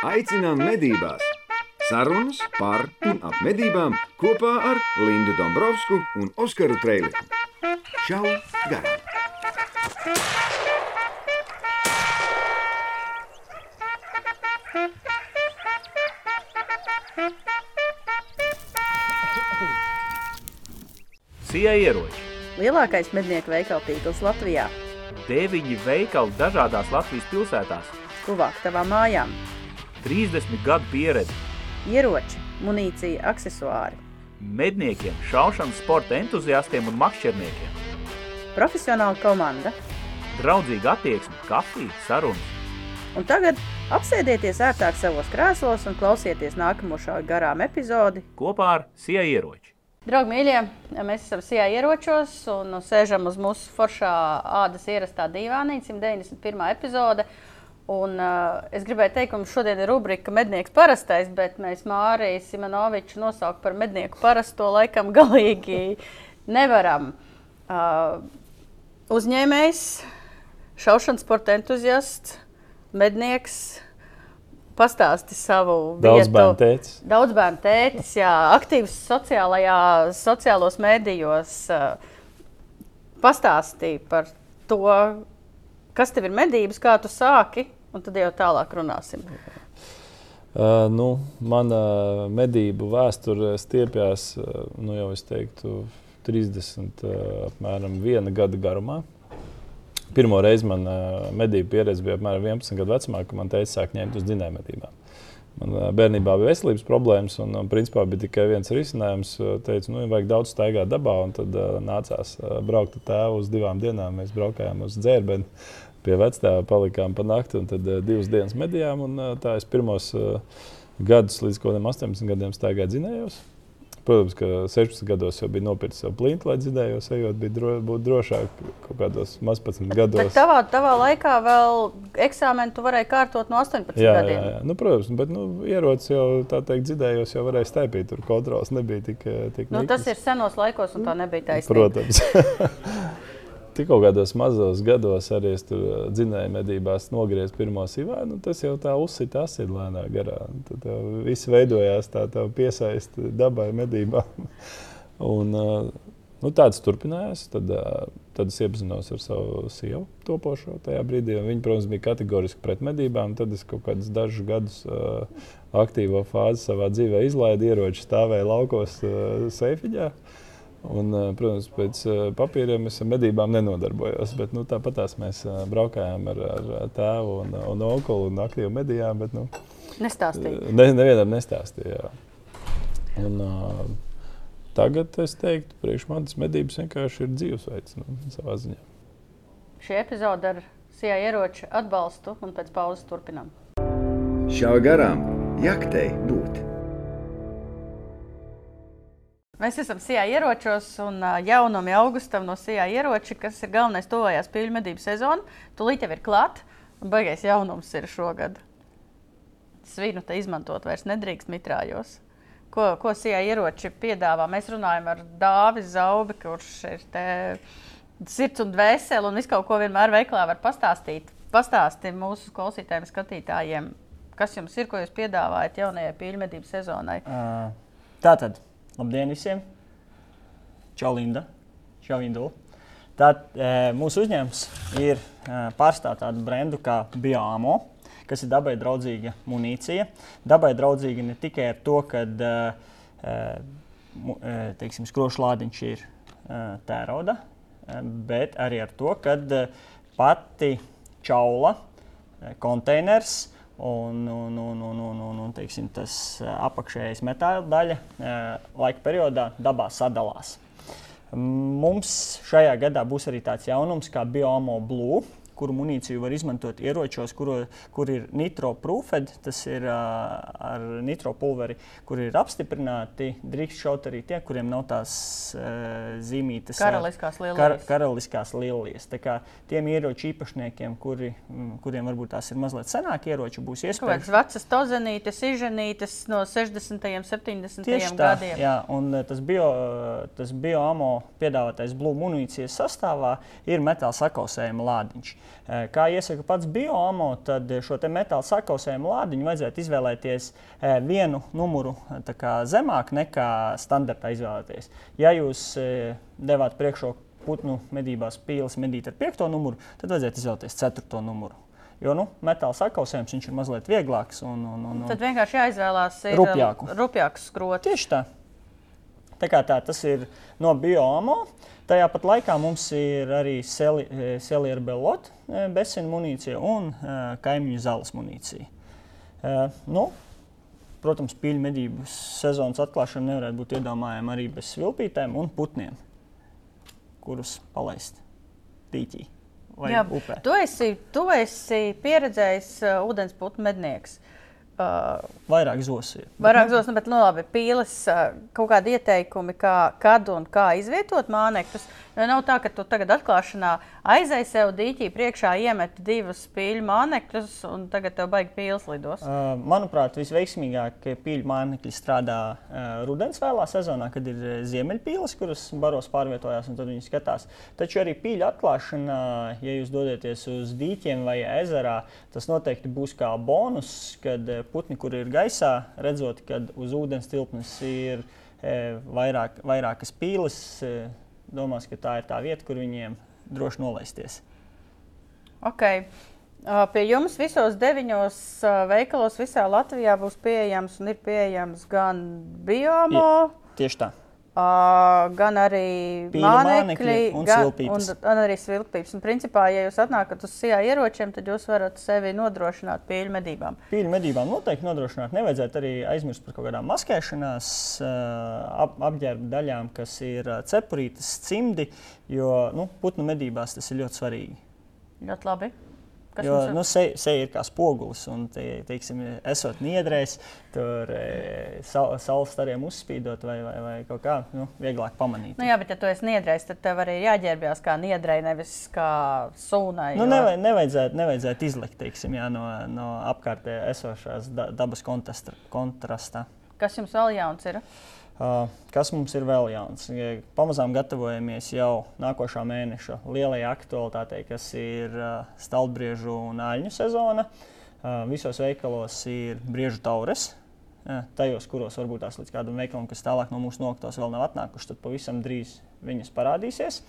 Aicinām medībās! Sarunas par un ap medībām kopā ar Lindu Dombrovskiju un Oskaru Trēliņu. Čau! Garām! Sija ieroči. Lielākais mednieku veikalu tīkls Latvijā. Deviņi veikali dažādās Latvijas pilsētās. Tuvāk tavām mājām. 30 gadu pieredze. Ieroči, munīcija, aksesuāri. Medniekiem, šaušanas sporta entuziastiem un makšķerniekiem. Profesionāla komanda. Draudzīga attieksme, kafija, sarunas. Un tagad apsēdieties ērtāk savos krēslos un klausieties nākamo šā garām epizodi. Kopā ar Sija ieroči. Draugi, mīļie, mēs esam Sijā ieročos un sēžam uz mūsu foršā ādas ierastā dīvānī, 191. epizode. Un, uh, es gribēju teikt, ka mums šodien ir rubrika Mednieks parastais, bet mēs Māriju Simonoviču nosaukt par mednieku parasto laikam galīgi nevaram. Uh, uzņēmējs, šaušanas sporta entuziasts, mednieks, pastāsti savu Daudz bērnu tētis. Daudz bērnu tētis, jā, aktīvs sociālajā, sociālos mēdījos. Pastāstīja par to, kas tev ir medības, kā tu sāki, un tad jau tālāk runāsim. Uh, nu, mana medību vēsture stiepjas uh, nu, jau teiktu, 30 uh, apmēram viena gada garumā. Pirmo reizi man uh, medību pieredze bija apmēram 11 gadu vecumā, kad man teica, sāk ņemt uz dzinēju medībām. Man uh, bērnībā bija veselības problēmas, un, un principā bija tikai viens risinājums. Uh, teicu, nu, vajag daudz staigāt dabā, un tad uh, nācās uh, braukt ar tēvu uz divām dienām. Mēs braukājām uz dzērbienu pie vecāta, palikām pa nakti, un tad uh, divas dienas medījām. Un, uh, tā es pirmos uh, gadus līdz kaut kādiem 18 gadiem staigāju dzinējos. Protams, ka 16 gados jau bija nopircis savu plintu, lai dzirdējos, ejot, bija dro, būt drošāk kaut kādos 11 gados. Bet tavā, tavā laikā vēl eksāmenu tu varēji kārtot no 18 Jā, gadiem. jā, jā. Nu, protams, bet nu, ierocis jau tā teikt, dzirdējos, jau varēja staipīt. Tur kontrols nebija tik, tik Nu, tas nikns. ir senos laikos, un tā nebija taisnība. Protams. Tik kaut kādos mazos gados arī es tur uh, dzinēju medībās, nogriezu pirmo sīvā. Nu, tas jau tā uzsita asiņu lēnā garā. Tad jau viss veidojās tā, tā piesaisti dabai medībām. Un, uh, nu, tāds turpinājās. Tad, uh, tad es iepazinos ar savu sievu topošo tajā brīdī. Viņa, protams, bija kategoriski pret medībām. Tad es kaut kādus dažus gadus uh, aktīvo fāzi savā dzīvē izlaidu, ieroči stāvēja laukos uh, seifiņā. Un, uh, protams, pēc uh, papīriem es ar medībām nenodarbojos. Bet, nu, tāpat tās mēs uh, braukājām ar, ar tēvu un, un onkuli un aktīvi medījām. Bet, nu, Nestāstīja. ne, nevienam nestāstīja. Un, uh, tagad es teiktu, priekš manis medības vienkārši ir dzīvesveids nu, savā ziņā. Šī epizode ar Sijā ieroču atbalstu, un pēc pauzes turpinām. Šāva garām jaktei būt! Mēs esam Sijā ieročos un ā, jaunumi augustam no Sijā ieroči, kas ir galvenais tuvojās pīļu medību sezona. Tūlīt jau ir klāt, un baigais jaunums ir šogad. Svinu te izmantot vairs nedrīkst mitrājos. Ko, ko Sijā ieroči piedāvā? Mēs runājam ar Dāvi Zaubi, kurš ir te sirds un dvēseli un visu kaut ko vienmēr veiklā var pastāstīt. Pastāsti mūsu klausītājiem, skatītājiem, kas jums ir, ko jūs piedāvājat jaunajai pīļu medību sezonai. Ā, Tātad, labdien visiem! Čau, Linda! Čau, Indula! Tad, e, mūsu uzņēmums ir e, pārstāvot tādu brendu kā BioAmo, kas ir dabai draudzīga munīcija. Dabai draudzīga ne tikai ar to, ka e, e, e, teiksim, skrošu lādiņš ir e, tērauda, e, bet arī ar to, ka e, pati čaula, e, konteiners un, un, un, un, un, un, un teiksim, tas e, apakšējais metāla daļa e, laika periodā dabā sadalās. Mums šajā gadā būs arī tāds jaunums kā Biomo Blue. Kuru munīciju var izmantot ieročos, kuro, kur ir nitro-proofed, tas ir uh, ar nitropulveri, kur ir apstiprināti. Drīkst šaut arī tie, kuriem nav tās uh, zīmītes. ar- Karaliskās Kar, lielās. karaliskās lielijas. Tiem ieroču īpašniekiem, kuri, kuriem varbūt tās ir mazliet senāki ieroči, būs Kaut iespēja. kādas vecas tozenītes, izženītes no 60. un 70. Tieši tā, gadiem. jā, un tas bio, tas bioamo piedāvātais blūmu munīcijas sastāvā ir metāla sakausējuma lādiņš. Eh, kā iesaka pats bioamo, tad šo metāla sakausējumu lādiņu vajadzētu izvēlēties eh, vienu numuru kā, zemāk nekā standartā izvēlēties. Ja jūs devāt priekšroku putnu medībās pīles medīt ar piekto numuru, tad vajadzētu izvēlēties ceturto numuru. Jo nu, metāla sakausējums ir mazliet vieglāks. Un, un, un, Tad vienkārši jāizvēlās rupjāku. rupjāku skrotu. Tieši tā. Tā tā, tas ir no bioamo. Tajā pat laikā mums ir arī Selija Belota besina munīcija un kaimiņu zāles munīcija. Nu, protams, pīļu medību sezonas atklāšana nevarētu būt iedomājama arī bez svilpītēm un putniem, kurus palaist tīķī Jā, upē. Tu esi, tu esi pieredzējis uh, ūdensputnu mednieks. Uh, vairāk zosī. Vairāk zosī, bet nu, labi, pīles uh, kaut kādi ieteikumi, kā, kad un kā izvietot mānekļus. Jo nav tā, ka tu tagad atklāšanā aizēji sev dīķī priekšā, iemet divus pīļu mānekļus, un tagad tev baigi pīles lidos. Uh, manuprāt, visveiksmīgāk pīļu mānekļi strādā uh, rudens vēlā sezonā, kad ir ziemeļpīles, kuras baros pārvietojās un tad viņi skatās. Taču arī pīļu atklāšanā, ja jūs dodaties uz dīķiem vai ezerā, tas noteikti būs kā bonus, kad putni, kur ir gaisā, redzot, kad uz ūdens tilpnes ir vairāk, vairākas pīles domās, ka tā ir tā vieta, kur viņiem droši nolaisties. Okay. Pie jums visos deviņos veikalos visā Latvijā būs pieejams un ir pieejams gan biomo. Ja, tieši tā. Uh, gan arī mānekļi, un, gan, un, un arī svilpības. Un, principā, ja jūs atnākat uz SIA ieročiem, tad jūs varat sevi nodrošināt pīļu medībām. Pīļu medībām noteikti nodrošināt. Nevajadzētu arī aizmirst par kaut kādām maskēšanās ap, apģērba daļām, kas ir cepurītes, cimdi, jo nu, putnu medībās tas ir ļoti svarīgi. Ļoti labi. Kas jo nu, seja se ir kā spogulis, un, te, teiksim, esot niedrēs, tur e, saules stariem uzspīdot vai, vai, vai kaut kā nu, vieglāk pamanīt. Nu, jā, bet, ja tu esi niedrēs, tad tev arī jāģērbjas kā niedrei, nevis kā sūnai. Nu, jo... nevaj, nevajadzētu, nevajadzētu izlikt teiksim, jā, no, no apkārtē esošās dabas kontrasta. Kas jums vēl jauns ir? Kas mums ir vēl jauns? Pamazām gatavojamies jau nākošā mēneša lielajai aktualitātei, kas ir stalbriežu un āļņu sezona. Visos veikalos ir briežu taures. Tajos, kuros varbūt tās līdz kādam veikalam, kas tālāk no mūsu nokļūtos, vēl nav atnākuši, tad pavisam drīz viņas parādīsies.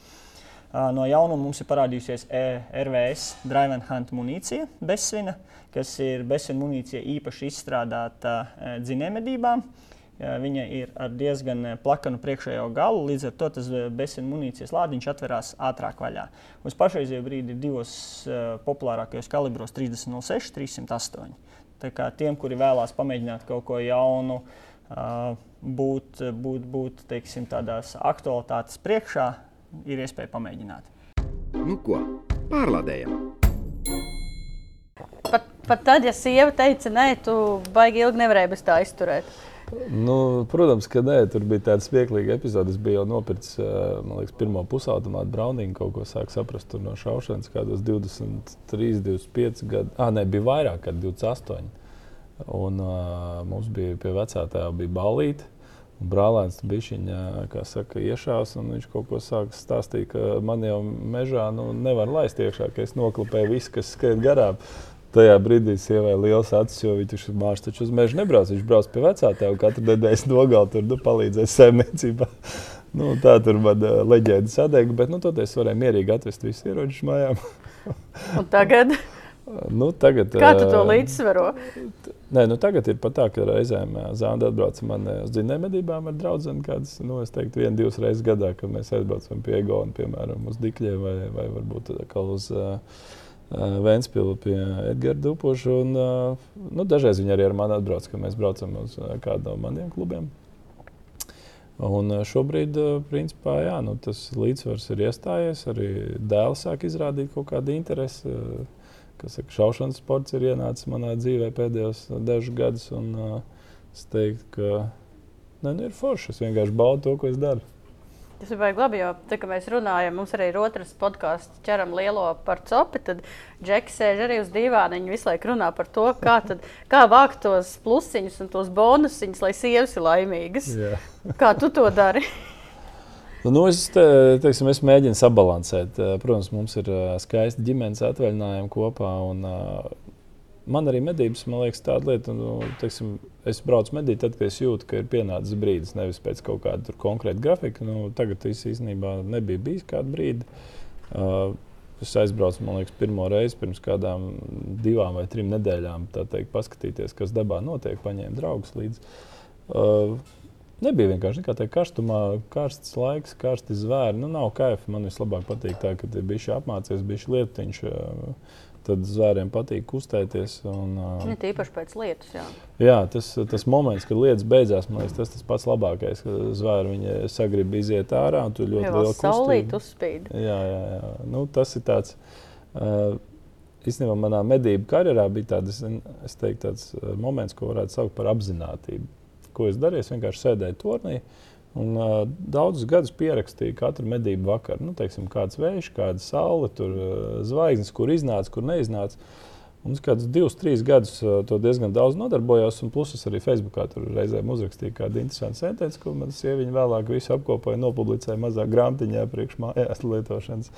No jaunuma mums ir parādījusies RVS Drive and Hunt munīcija, bezsvina, kas ir bezsvina munīcija īpaši izstrādāta dzinējumedībām. Viņa ir ar diezgan eh, plakanu priekšējo galu, līdz ar to tas eh, bezsena munīcijas lādiņš atverās ātrāk vaļā. Uz pašreizējo brīdi ir divos uh, populārākajos kalibros - 3006, 308. Tā kā tiem, kuri vēlās pamēģināt kaut ko jaunu, uh, būt, būt, būt teiksim, tādās aktualitātes priekšā, ir iespēja pamēģināt. Nu ko, pārlādējam! Pat, pat tad, ja sieva teica, nē, tu baigi ilgi nevarēji bez tā izturēt. Nu, protams, ka nē, tur bija tāda smieklīga epizode. Es biju jau nopircis liekas, pirmo pusautomātu Browningu, kaut ko sāku saprast no šaušanas, kādos 23, 25 gadu. Ah, nē, bija vairāk, kā 28. Un uh, mums bija pie vecātā bija balīti. Brālēns bija viņa iešās, un viņš kaut ko sāka stāstīt, ka man jau mežā nu, nevar laist iekšā, ka es noklapēju visu, kas skrien garām. Tajā brīdī sievai liels acis, jo viņš mākslinieks taču uz mežu nebrauc. Viņš brauc pie vecātā un katru nedēļas nogalē tur nu, palīdzēs saimniecībā. nu, tā tur man uh, leģenda sadega, bet nu, toties varēja mierīgi atvest visus ieročus mājām. un tagad? nu, tagad, Kā tu to līdzsvaro? Nē, nu tagad ir pat tā, ka reizēm Zāna atbrauc man uz dzinējumedībām ar draugu. Kādas, nu, es teiktu, viena, divas reizes gadā, kad mēs aizbraucam pie Egona, piemēram, uz Dikļiem vai, vai varbūt uz uh, Vēnspili pie Edgara Dupoša. Un, nu, dažreiz viņi arī ar mani atbrauc, kad mēs braucam uz kādu no maniem klubiem. Un šobrīd, principā, jā, nu, tas līdzsvars ir iestājies. Arī dēls sāk izrādīt kaut kādu interesi. Kas saka, šaušanas sports ir ienācis manā dzīvē pēdējos dažus gadus. Un, es teiktu, ka ne, nu, ir forši. Es vienkārši baudu to, ko es daru. Tas ir baigi labi, jo tā, mēs runājam, mums arī ir otrs podkāsts, ķeram lielo par copi. Tad Džeks sēž arī uz dīvāna. Viņa visu laiku runā par to, kā, tad, kā vākt tos plusiņus un tos bonusiņus, lai sievas ir laimīgas. Jā. Kā tu to dari? Nu, es, te, teiksim, es mēģinu sabalansēt. Protams, mums ir skaisti ģimenes atvaļinājumi kopā. Un, man arī medības, man liekas, tāda lieta, nu, teiksim, es braucu medīt, tad, kad es jūtu, ka ir pienācis brīdis, nevis pēc kaut kāda konkrēta grafika. Nu, tagad tas īstenībā nebija bijis kādu brīdi. Uh, es aizbraucu, man liekas, pirmo reizi pirms kādām divām vai trim nedēļām, teikt, paskatīties, kas dabā notiek, paņēma draugus līdzi. Uh, Nebija vienkārši tā, ka karstumā, karsts laiks, karsti zvēri. Nu, nav kaifa. Man vislabāk patīk tā, ka ir bijis apmācījies, bijis lietiņš. Tad zvēriem patīk kustēties. Un, uh, ne tīpaši pēc lietus. Jā, jā tas, tas moments, kad lietas beidzās, man liekas, tas tas pats labākais. Zvēri viņi sagrib iziet ārā, un tu ļoti jā, lielu saulīt uzspīd. Jā, jā, jā. Nu, tas ir tāds. Uh, Īstenībā manā medību karjerā bija tāds, es teiktu, tāds moments, ko varētu saukt par apziņotību ko es darīju. Es vienkārši sēdēju turnī. Un, uh, daudzus gadus pierakstīju katru medību vakaru. Nu, teiksim, kāds vējš, kāda saule, tur uh, zvaigznes, kur iznāca, kur neiznāca. Un es kādus divus, trīs gadus uh, to diezgan daudz nodarbojos. Plus es arī Facebookā tur reizēm uzrakstīju kādu interesantu sentenci, ko manas sieviņa vēlāk visu apkopoja, nopublicēja mazā grāmatiņā priekš mājās lietošanas.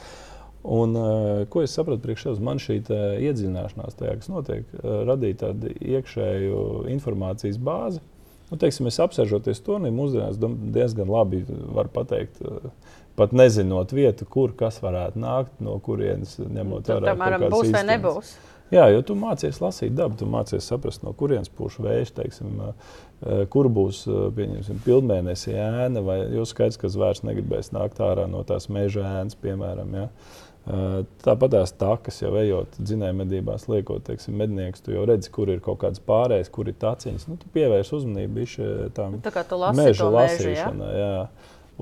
Un, uh, ko es sapratu priekš sevis? Man šī iedziļināšanās tajā, kas notiek, uh, radīja tādu iekšēju informācijas bāzi, Nu, teiksim, es apsēžoties turnī, mūsdienās diezgan labi var pateikt. Eh, pat nezinot vietu, kur kas varētu nākt, no kurienes ņemot vērā. Piemēram, būs vai nebūs. Jā, jo tu mācies lasīt dabu, tu mācies saprast, no kurienes pūš vējš, teiksim, eh, kur būs eh, pilnmēnesis ēna, vai jūs skaidrs, ka zvērs negribēs nākt ārā no tās meža ēnas, piemēram. Ja? Tāpat tās takas, jau ejot dzinēju medībās, liekot, teiksim, mednieks, tu jau redzi, kur ir kaut kādas pārējas, kur ir taciņas. Nu, tu pievērs uzmanību tam meža lasīšanai. Ja?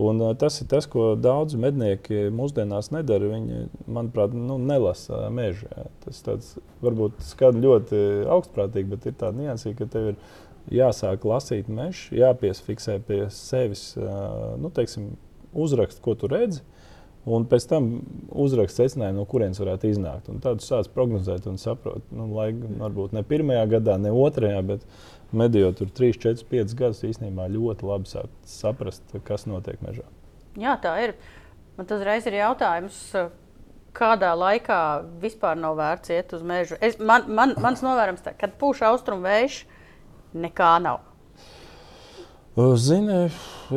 Un, uh, tas ir tas, ko daudz mednieki mūsdienās nedara. Viņi, manuprāt, nu, nelasa mežu. Jā. Tas tāds, varbūt skan ļoti augstprātīgi, bet ir tāda nianses, ka tev ir jāsāk lasīt mežu, jāpiesfiksē pie sevis, uh, nu, teiksim, uzrakst, ko tu redzi. Un pēc tam uzrakst secinājumu, no kurienes varētu iznākt. Un tad sāc prognozēt un saprot, nu, lai varbūt ne pirmajā gadā, ne otrajā, bet medījot tur 3, 4, 5 gadus, īstenībā ļoti labi sākt saprast, kas notiek mežā. Jā, tā ir. Man tas reiz ir jautājums, kādā laikā vispār nav vērts iet uz mežu. Es, man, man, mans novērojums ir, kad pūš austrumu vējš, nekā nav. Zini,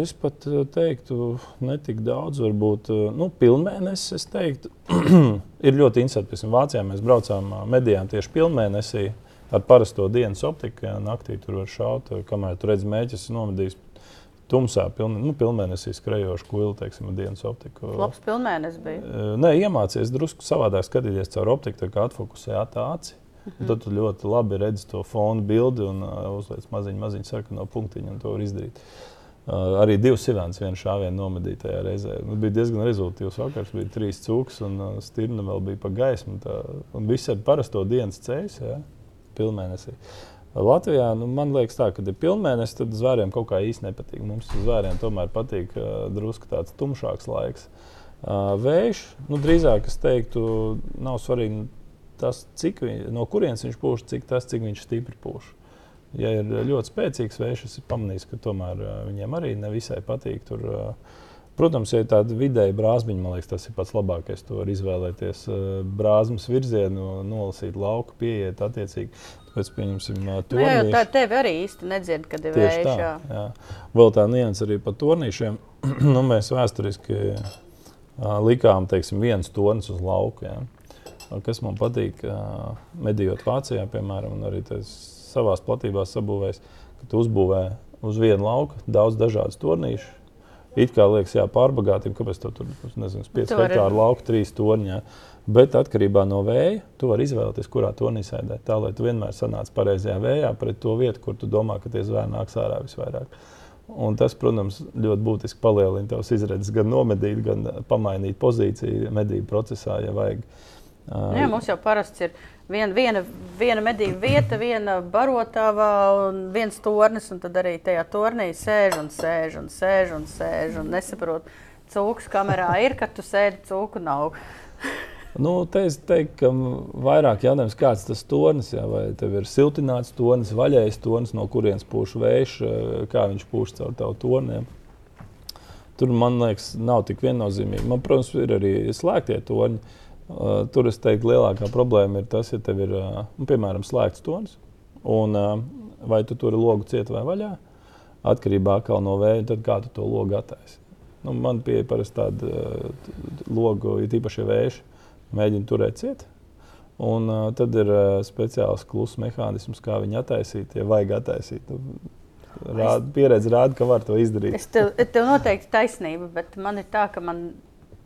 es pat teiktu, ne tik daudz, varbūt nu, pilnmēnesis. Es teiktu, ir ļoti interesanti. Piemēram, Vācijā mēs braucām medijām tieši pilnmēnesī ar parasto dienas optiku. Naktī tur var šaut, kamēr tur redz mēģis, nomedīs tumsā, piln, nu, pilnmēnesī skrejošu kuili, teiksim, dienas optiku. Labs pilnmēnesis bija. Nē, iemācījies drusku savādāk skatīties caur optiku, kā atfokusēt tā aci. Mhm. Tad tu ļoti labi redzi to fonu bildi un uh, uzliec maziņu, maziņu sarkano punktiņu, un to var izdarīt. Uh, arī divas sivēnas vienā šāvienā nomedīja tajā reizē. Nu, bija diezgan rezultātīvs vakars, bija trīs cūkas un uh, stirna vēl bija pa gaismu. Tā, un viss ir parasto dienas ceļš, ja, pilnmēnesī. Latvijā nu, man liekas, tā, ka ir pilnmēnesis, tad zvēriem kaut kā īsti nepatīk. Mums zvēriem tomēr patīk uh, drusku tāds tumšāks laiks. Uh, vējš, nu, drīzāk es teiktu, nav svarīgi tas, cik, no kurienes viņš pūš, cik tas, cik viņš stipri pūš. Ja ir ļoti spēcīgs vējš, es pamanīju, ka tomēr viņiem arī nevisai patīk. Tur, Protams, ja ir tāda vidēja brāzmiņa, man liekas, tas ir pats labākais. To var izvēlēties brāzmas virzienu, nolasīt lauku, pieiet attiecīgi. Tāpēc, pieņemsim, turnīšu. Nu, jā, tā tevi arī īsti nedzird, kad ir vējš. Tā, jā. Vēl tā nianses arī par turnīšiem. nu, mēs vēsturiski likām, teiksim, viens tornis uz lauku. Jā kas man patīk, medījot Vācijā, piemēram, un arī savā platībā sabūvējis, ka tu uzbūvē uz vienu lauku daudz dažādas turnīšus. It kā liekas, jā, pārbagātība, kāpēc tu tur nezinu, 5 hektāru lauku, 3 torņā. Bet atkarībā no vēja, tu vari izvēlēties, kurā turnī sēdēt. Tā lai tu vienmēr sanāc pareizajā vējā pret to vietu, kur tu domā, ka tie zvēri nāks ārā visvairāk. Un tas, protams, ļoti būtiski palielina tavas izredzes gan nomedīt, gan pamainīt pozīciju medību procesā, ja vajag. Uh, Nu jā, mums jau parasti ir viena, viena, viena medību vieta, viena barotava un viens tornis. Un tad arī tajā tornī sēž un sēž un sēž un sēž un nesaprot, cūks kamerā ir, kad tu sēdi cūku nav. Nu, te es teiktu, ka vairāk jautājums, kāds tas tonis, jā, vai tev ir siltināts tonis, vaļējs tonis, no kurienes pūš vējš, kā viņš pūš caur tavu toniem. tur man liekas, nav tik viennozīmīgi. Man, protams, ir arī slēgtie torņi. Uh, tur es teiktu, lielākā problēma ir tas, ja tev ir uh, piemēram slēgts tornis. Un, uh, vai tu tur logu ciet vai vaļā, atkarībā no vēja, tad kā tu to logu attaisi. Nu, man pieeja parasti tāda uh, logu, ir īpaši vējš, mēģina turēt ciet. Un uh, tad ir uh, speciāls kluss mehānisms, kā viņu attaisīt, ja vajag attaisīt. Nu, Rāda, pieredze rāda, ka var to izdarīt. Es tev, tev noteikti taisnība, bet man ir tā, ka man,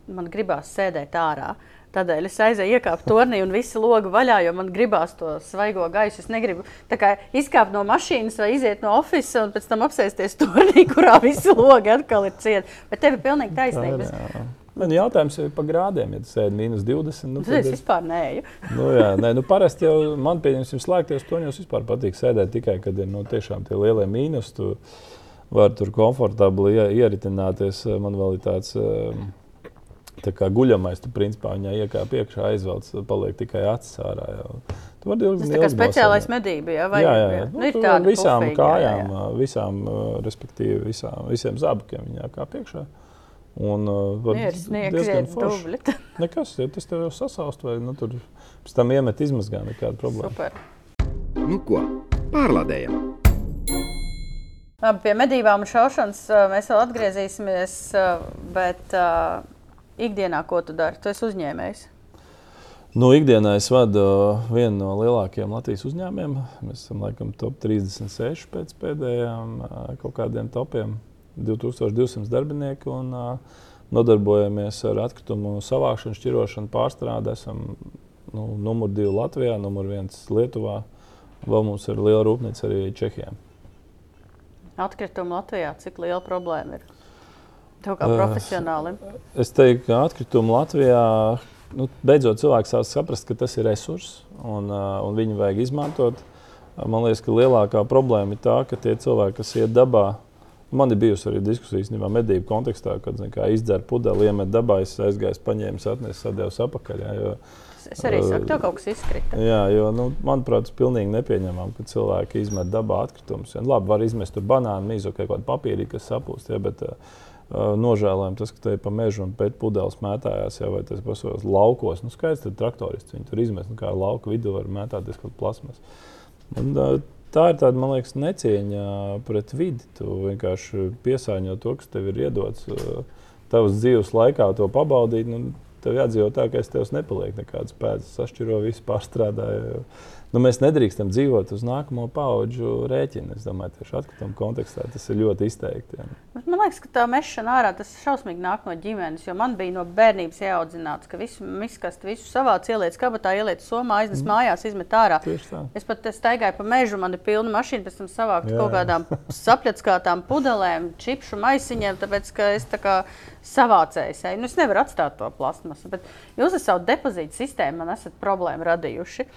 man gribās sēdēt ārā. Tādēļ es aizēju, iekāpu turnī un visu logu vaļā, jo man gribās to svaigo gaisu. Es negribu izkāpt no mašīnas vai iziet no oficiāla un pēc tam apsēsties turnī, kurā visi logi atkal ir cieti. Bet tev ir pilnīgi taisnība. Jā. Man jautājums ir par grādiem. Ja tas ir mīnus 20, nu, tad es vispār neeju. nu, jā, nē, nu, parasti jau man, pieņemsim, slēgties toņos vispār patīk sēdēt tikai, kad ir nu, tiešām tie lielie mīnus. Tu vari tur komfortabli ieritināties. Man vēl ir tāds. Tā kā guļamais, tu principā viņai iekāp iekšā, aizvelc, paliek tikai acis ārā. Jau. Tu vari ilgi. Tas ir speciālais medība, jā, vai jā, jā. jā. Nu, ir tāda visām pufīgi, kājām, jā, jā. visām, respektīvi, visām, visiem zābakiem viņa jākāp iekšā. Un, uh, diezgan forši. Nekas, ja tas tev jau sasaust, vai nu, tur pēc tam iemet izmazgā, nekāda problēma. Super. Nu ko, pārlādējam! Labi, pie medībām un šaušanas mēs vēl atgriezīsimies, bet uh, ikdienā ko tu dari? Tu esi uzņēmējs. Nu, ikdienā es vadu vienu no lielākajiem Latvijas uzņēmumiem. Mēs esam laikam top 36 pēc pēdējiem kaut kādiem topiem. 2200 darbinieku un uh, nodarbojamies ar atkritumu savākšanu, šķirošanu, pārstrādi. Esam nu, numur divi Latvijā, numur viens Lietuvā. Vēl mums ir liela rūpnīca arī Čehijā. Atkritumu Latvijā, cik liela problēma ir? Tev kā profesionālim? Uh, es teiktu, ka atkritumu Latvijā nu, beidzot cilvēks sāk saprast, ka tas ir resurss un, uh, un viņu vajag izmantot. Man liekas, ka lielākā problēma ir tā, ka tie cilvēki, kas iet dabā, Man ir bijusi arī diskusija īstenībā medību kontekstā, kad izdzer pudeli, iemet dabā, es aizgāju, paņēmu, atnesu, sadēvu apakaļ. Jā, jo, es arī saku, tev kaut kas izkrita. Jā, jo, nu, manuprāt, tas ir pilnīgi nepieņemami, ka cilvēki izmet dabā atkritumus. Ja, labi, var izmest tur banānu, mīzu, kaut kādu papīru, kas sapūst. Ja, bet, uh, Nožēlojam tas, ka te pa mežu un pēc pudeles mētājās, jau vai tas pašos laukos. Nu, skaidrs, ka traktorists viņu tur izmet, nu, kā lauka vidū var mētāties kaut plasmas. Un, uh, Tā ir tāda, man liekas, necieņa pret vidi. Tu vienkārši piesāņo to, kas tev ir iedots. Tavas dzīves laikā to pabaudīt, nu, tev jādzīvo tā, ka es tev nepaliek nekādas pēdas, sašķiro visu pārstrādāju nu, mēs nedrīkstam dzīvot uz nākamo paudžu rēķinu. Es domāju, tieši atkrituma kontekstā tas ir ļoti izteikti. Jā. Man liekas, ka tā mešana ārā tas šausmīgi nāk no ģimenes. Man bija no bērnības jāaudzināts, ka visu miskastu, visu savāc, ieliec kabatā, ieliec somā, aiznes mm. mājās, izmet ārā. Es pat staigāju pa mežu, man ir pilna mašīna, pēc tam savākt jā. kaut kādām sapļatskātām pudelēm, čipšu maisiņiem, tāpēc ka es tā kā savācējs. Nu, es nevaru atstāt to plasmasu. Bet jūs ar savu depozītu sistēmu man esat problēmu radījuši.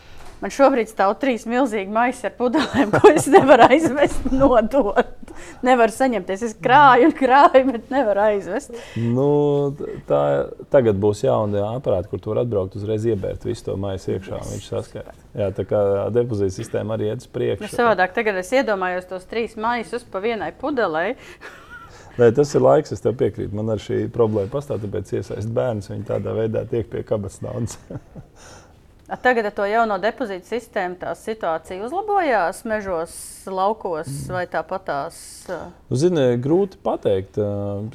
Man šobrīd stāv trīs milzīgi maisi ar pudelēm, ko es nevaru aizvest, nodot. Nevaru saņemties. Es krāju un krāju, bet nevaru aizvest. Nu, tā, tagad būs jauna aparāta, kur tur atbraukt uzreiz iebērt visu to maisu iekšā. Viņš saskata. Jā, tā kā depozīta sistēma arī iet uz priekšu. Nu, savādāk tagad es iedomājos tos trīs maisus pa vienai pudelei. Nē, tas ir laiks, es tev piekrītu. Man ar šī problēma pastāv, tāpēc iesaist bērnus. Viņi tādā veidā tiek pie kabatas naudas. Tagad ar to jauno depozītu sistēmu tā situācija uzlabojās mežos, laukos vai tāpatās? Nu, Zini, grūti pateikt.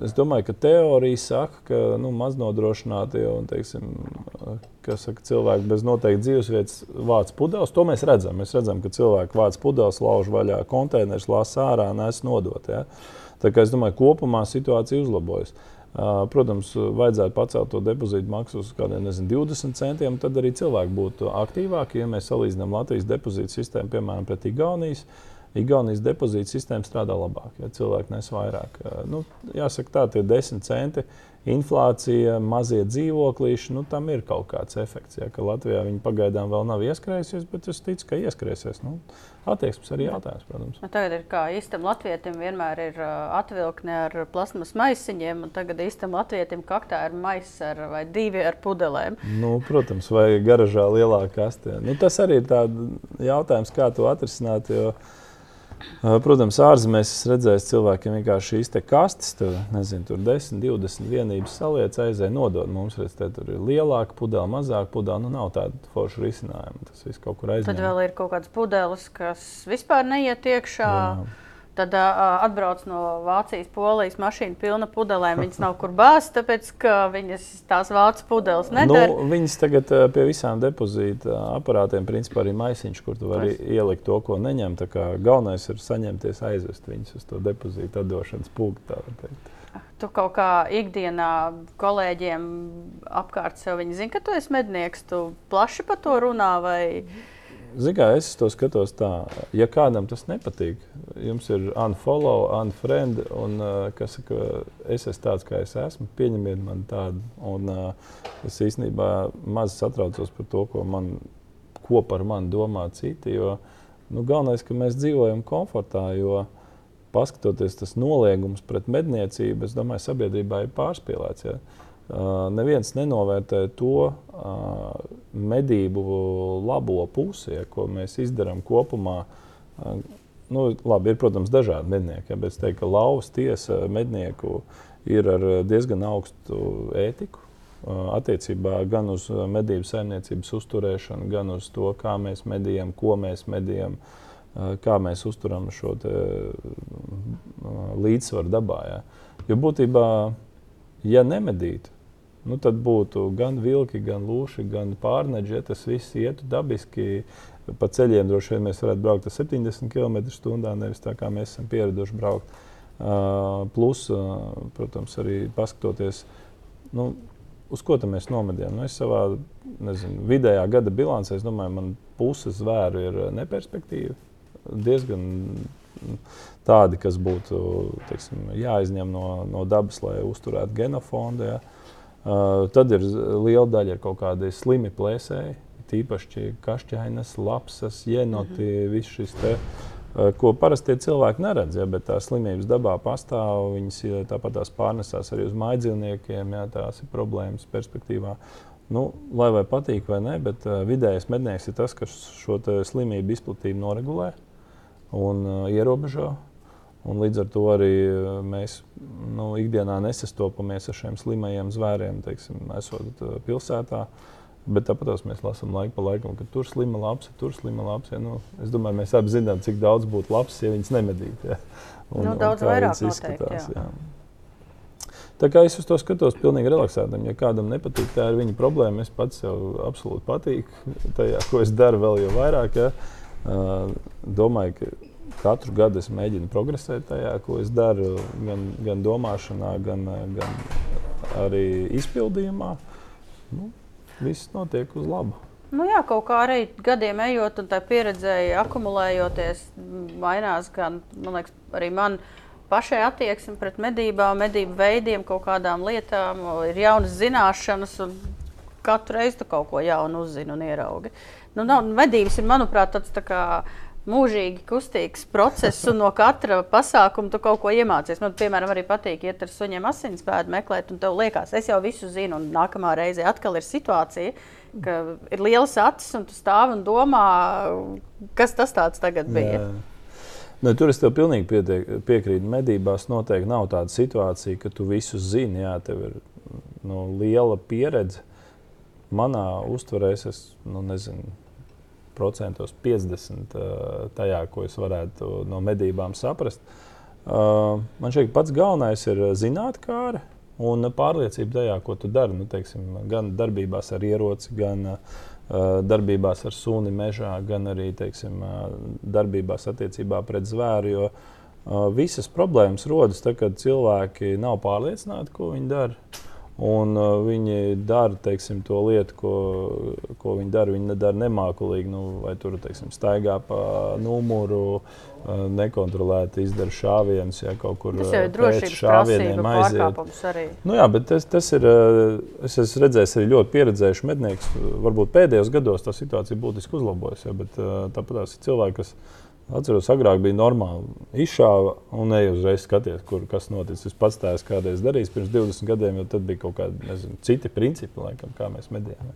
Es domāju, ka teorija saka, ka nu, maznodrošinātie un teiksim, saka, cilvēki bez noteikti dzīvesvietas vāc pudeles. To mēs redzam. Mēs redzam, ka cilvēki vāc pudeles, lauž vaļā konteinerus, lasa ārā un es nodot. Ja? Tā kā es domāju, ka kopumā situācija uzlabojas. Protams, vajadzētu pacelt to depozītu maksu uz kādiem nezinu, 20 centiem, tad arī cilvēki būtu aktīvāki. Ja mēs salīdzinām Latvijas depozītu sistēmu, piemēram, pret Igaunijas, Igaunijas depozīta sistēma strādā labāk, ja cilvēki nes vairāk. Nu, jāsaka, tā tie 10 centi inflācija, mazie dzīvoklīši, nu, tam ir kaut kāds efekts. Ja, Latvijā viņi pagaidām vēl nav ieskrējusies, bet es ticu, ka ieskrēsies. Nu, attieksmes arī jautājums, protams. Nu, tagad ir kā īstam latvietim vienmēr ir uh, atvilkne ar plasmas maisiņiem, un tagad īstam latvietim kaktā ir maiss ar vai divi ar pudelēm. Nu, protams, vai garažā lielākā kastē. Nu, tas arī ir jautājums, kā to atrisināt. Jo, Protams, ārzemēs es redzēju, cilvēkiem vienkārši šīs kastes, tur, nezinu, tur 10, 20 vienības saliec, aizēja nodot. Mums redz, tur ir lielāka pudele, mazāka pudele. Nu, nav tāda forša risinājuma. Tas viss kaut kur aizņem. Tad vēl ir kaut kāds pudeles, kas vispār neiet iekšā. Jā. Tad uh, atbrauc no Vācijas, Polijas mašīna pilna pudelēm. Viņas nav kur bāzt, tāpēc ka viņas tās vācu pudeles nedara. Nu, viņas tagad uh, pie visām depozīta aparātiem, principā arī maisiņš, kur tu vari Pēc. ielikt to, ko neņem. Galvenais ir saņemties, aizvest viņus uz to depozīta atdošanas punktu. Tu kaut kā ikdienā kolēģiem apkārt sev zina, ka tu esi mednieks, tu plaši par to runā. Vai... Mm Ziniet, es to skatos tā, ja kādam tas nepatīk, jums ir unfollow, unfriend, un kas saka, es esmu tāds, kā es esmu, pieņemiet mani tādu. Un, es īstenībā maz satraucos par to, ko, man, ko par mani domā citi. Jo, nu, galvenais, ka mēs dzīvojam komfortā, jo paskatoties tas noliegums pret medniecību, es domāju, sabiedrībā ir pārspīlēts. Ja? Neviens nenovērtē to medību labo pusi, ja, ko mēs izdarām kopumā. Nu, labi, ir, protams, dažādi mednieki, ja, bet es teiktu, ka lauvas tiesa mednieku ir ar diezgan augstu ētiku. Attiecībā gan uz medību saimniecības uzturēšanu, gan uz to, kā mēs medījam, ko mēs medījam, kā mēs uzturam šo līdzsvaru dabā. Ja. Jo būtībā, ja nemedītu, nu, tad būtu gan vilki, gan lūši, gan pārneģi. Ja tas viss ietu dabiski. Pa ceļiem droši vien mēs varētu braukt ar 70 km/h, nevis tā kā mēs esam pieraduši braukt. Uh, plus, uh, protams, arī paskatoties, nu, uz ko mēs nomedījām. Nu, es savā nezinu, vidējā gada bilancē, es domāju, man puse zvēru ir neperspektīva. Diezgan tādi, kas būtu teiksim, jāizņem no, no dabas, lai uzturētu genofondu. Ja. Uh, tad ir liela daļa ir kaut kādi slimi plēsēji, tīpaši kašķainas, lapsas, jenoti, mm -hmm. viss šis te. Uh, ko parasti cilvēki neredz, ja, bet tās slimības dabā pastāv. Viņas tāpat tās pārnesās arī uz mājdzīvniekiem, ja tās ir problēmas perspektīvā. Nu, lai vai patīk vai nē, bet uh, vidējais mednieks ir tas, kas šo slimību izplatību noregulē un ierobežo. Un līdz ar to arī eh, mēs nu, ikdienā nesastopamies ar šiem slimajiem zvēriem, teiksim, esot uh, pilsētā. Bet tāpat mēs lasām laiku pa laikam, ka tur slima labs, tur slima labs. Ja, nu, es domāju, mēs abi zinām, cik daudz būtu labs, ja viņas nemedītu. Ja. Un, nu, daudz un vairāk izskatās. Jā. Jā. Tā kā es uz to skatos, pilnīgi relaksētam. Ja kādam nepatīk, tā ir viņa problēma. Es pats sev absolūti patīku tajā, ko es daru, vēl jau vairāk. Ja. Uh, domāju, ka katru gadu es mēģinu progresēt tajā, ko es daru, gan, gan domāšanā, gan, gan arī izpildījumā. Nu, viss notiek uz labu. Nu jā, kaut kā arī gadiem ejot, un tā pieredzēja akumulējoties, mainās gan liekas, arī man pašai attieksme pret medībām, medību veidiem, kaut kādām lietām, ir jaunas zināšanas, un katru reizi tu kaut ko jaunu uzzini un ieraugi. Nu, nav, medības ir, manuprāt, tāds tā kā mūžīgi kustīgs process, un no katra pasākuma tu kaut ko iemācies. Man, piemēram, arī patīk iet ar suņiem asinsbēdu meklēt, un tev liekas, es jau visu zinu, un nākamā reize atkal ir situācija, ir liels acis, un tu stāvi un domā, kas tas tagad bija. Jā. Nu, tur es tev pilnīgi pietiek, piekrītu. Medībās noteikti nav tāda situācija, ka tu visu zini. Jā, tev ir nu, liela pieredze. Manā uztverē es nu, nezinu, procentos 50 tajā, ko es varētu no medībām saprast. Man šķiet, pats galvenais ir zināt, kā arī un pārliecība tajā, ko tu dari. Nu, teiksim, gan darbībās ar ieroci, gan uh, darbībās ar suni mežā, gan arī teiksim, darbībās attiecībā pret zvēru. Jo visas problēmas rodas tad, kad cilvēki nav pārliecināti, ko viņi dara. Un uh, viņi dara teiksim, to lietu, ko, ko viņi dara. Viņi nedara nemākulīgi, nu, vai tur teiksim, staigā pa numuru, uh, nekontrolēti izdara šāvienus, ja kaut kur uh, drošības šāvieniem aiziet. Nu, jā, bet tas, tas ir. Uh, es esmu redzējis arī ļoti pieredzējuši medniekus. Varbūt pēdējos gados tā situācija būtiski uzlabojas, ja, bet uh, tāpat tās ir cilvēki, kas Atceros, agrāk bija normāli. Izšāva un ne uzreiz skaties, kur kas noticis. Es pats tā esmu kādreiz darījis pirms 20 gadiem, jo tad bija kaut kādi nezinu, citi principi, laikam, kā mēs medījām.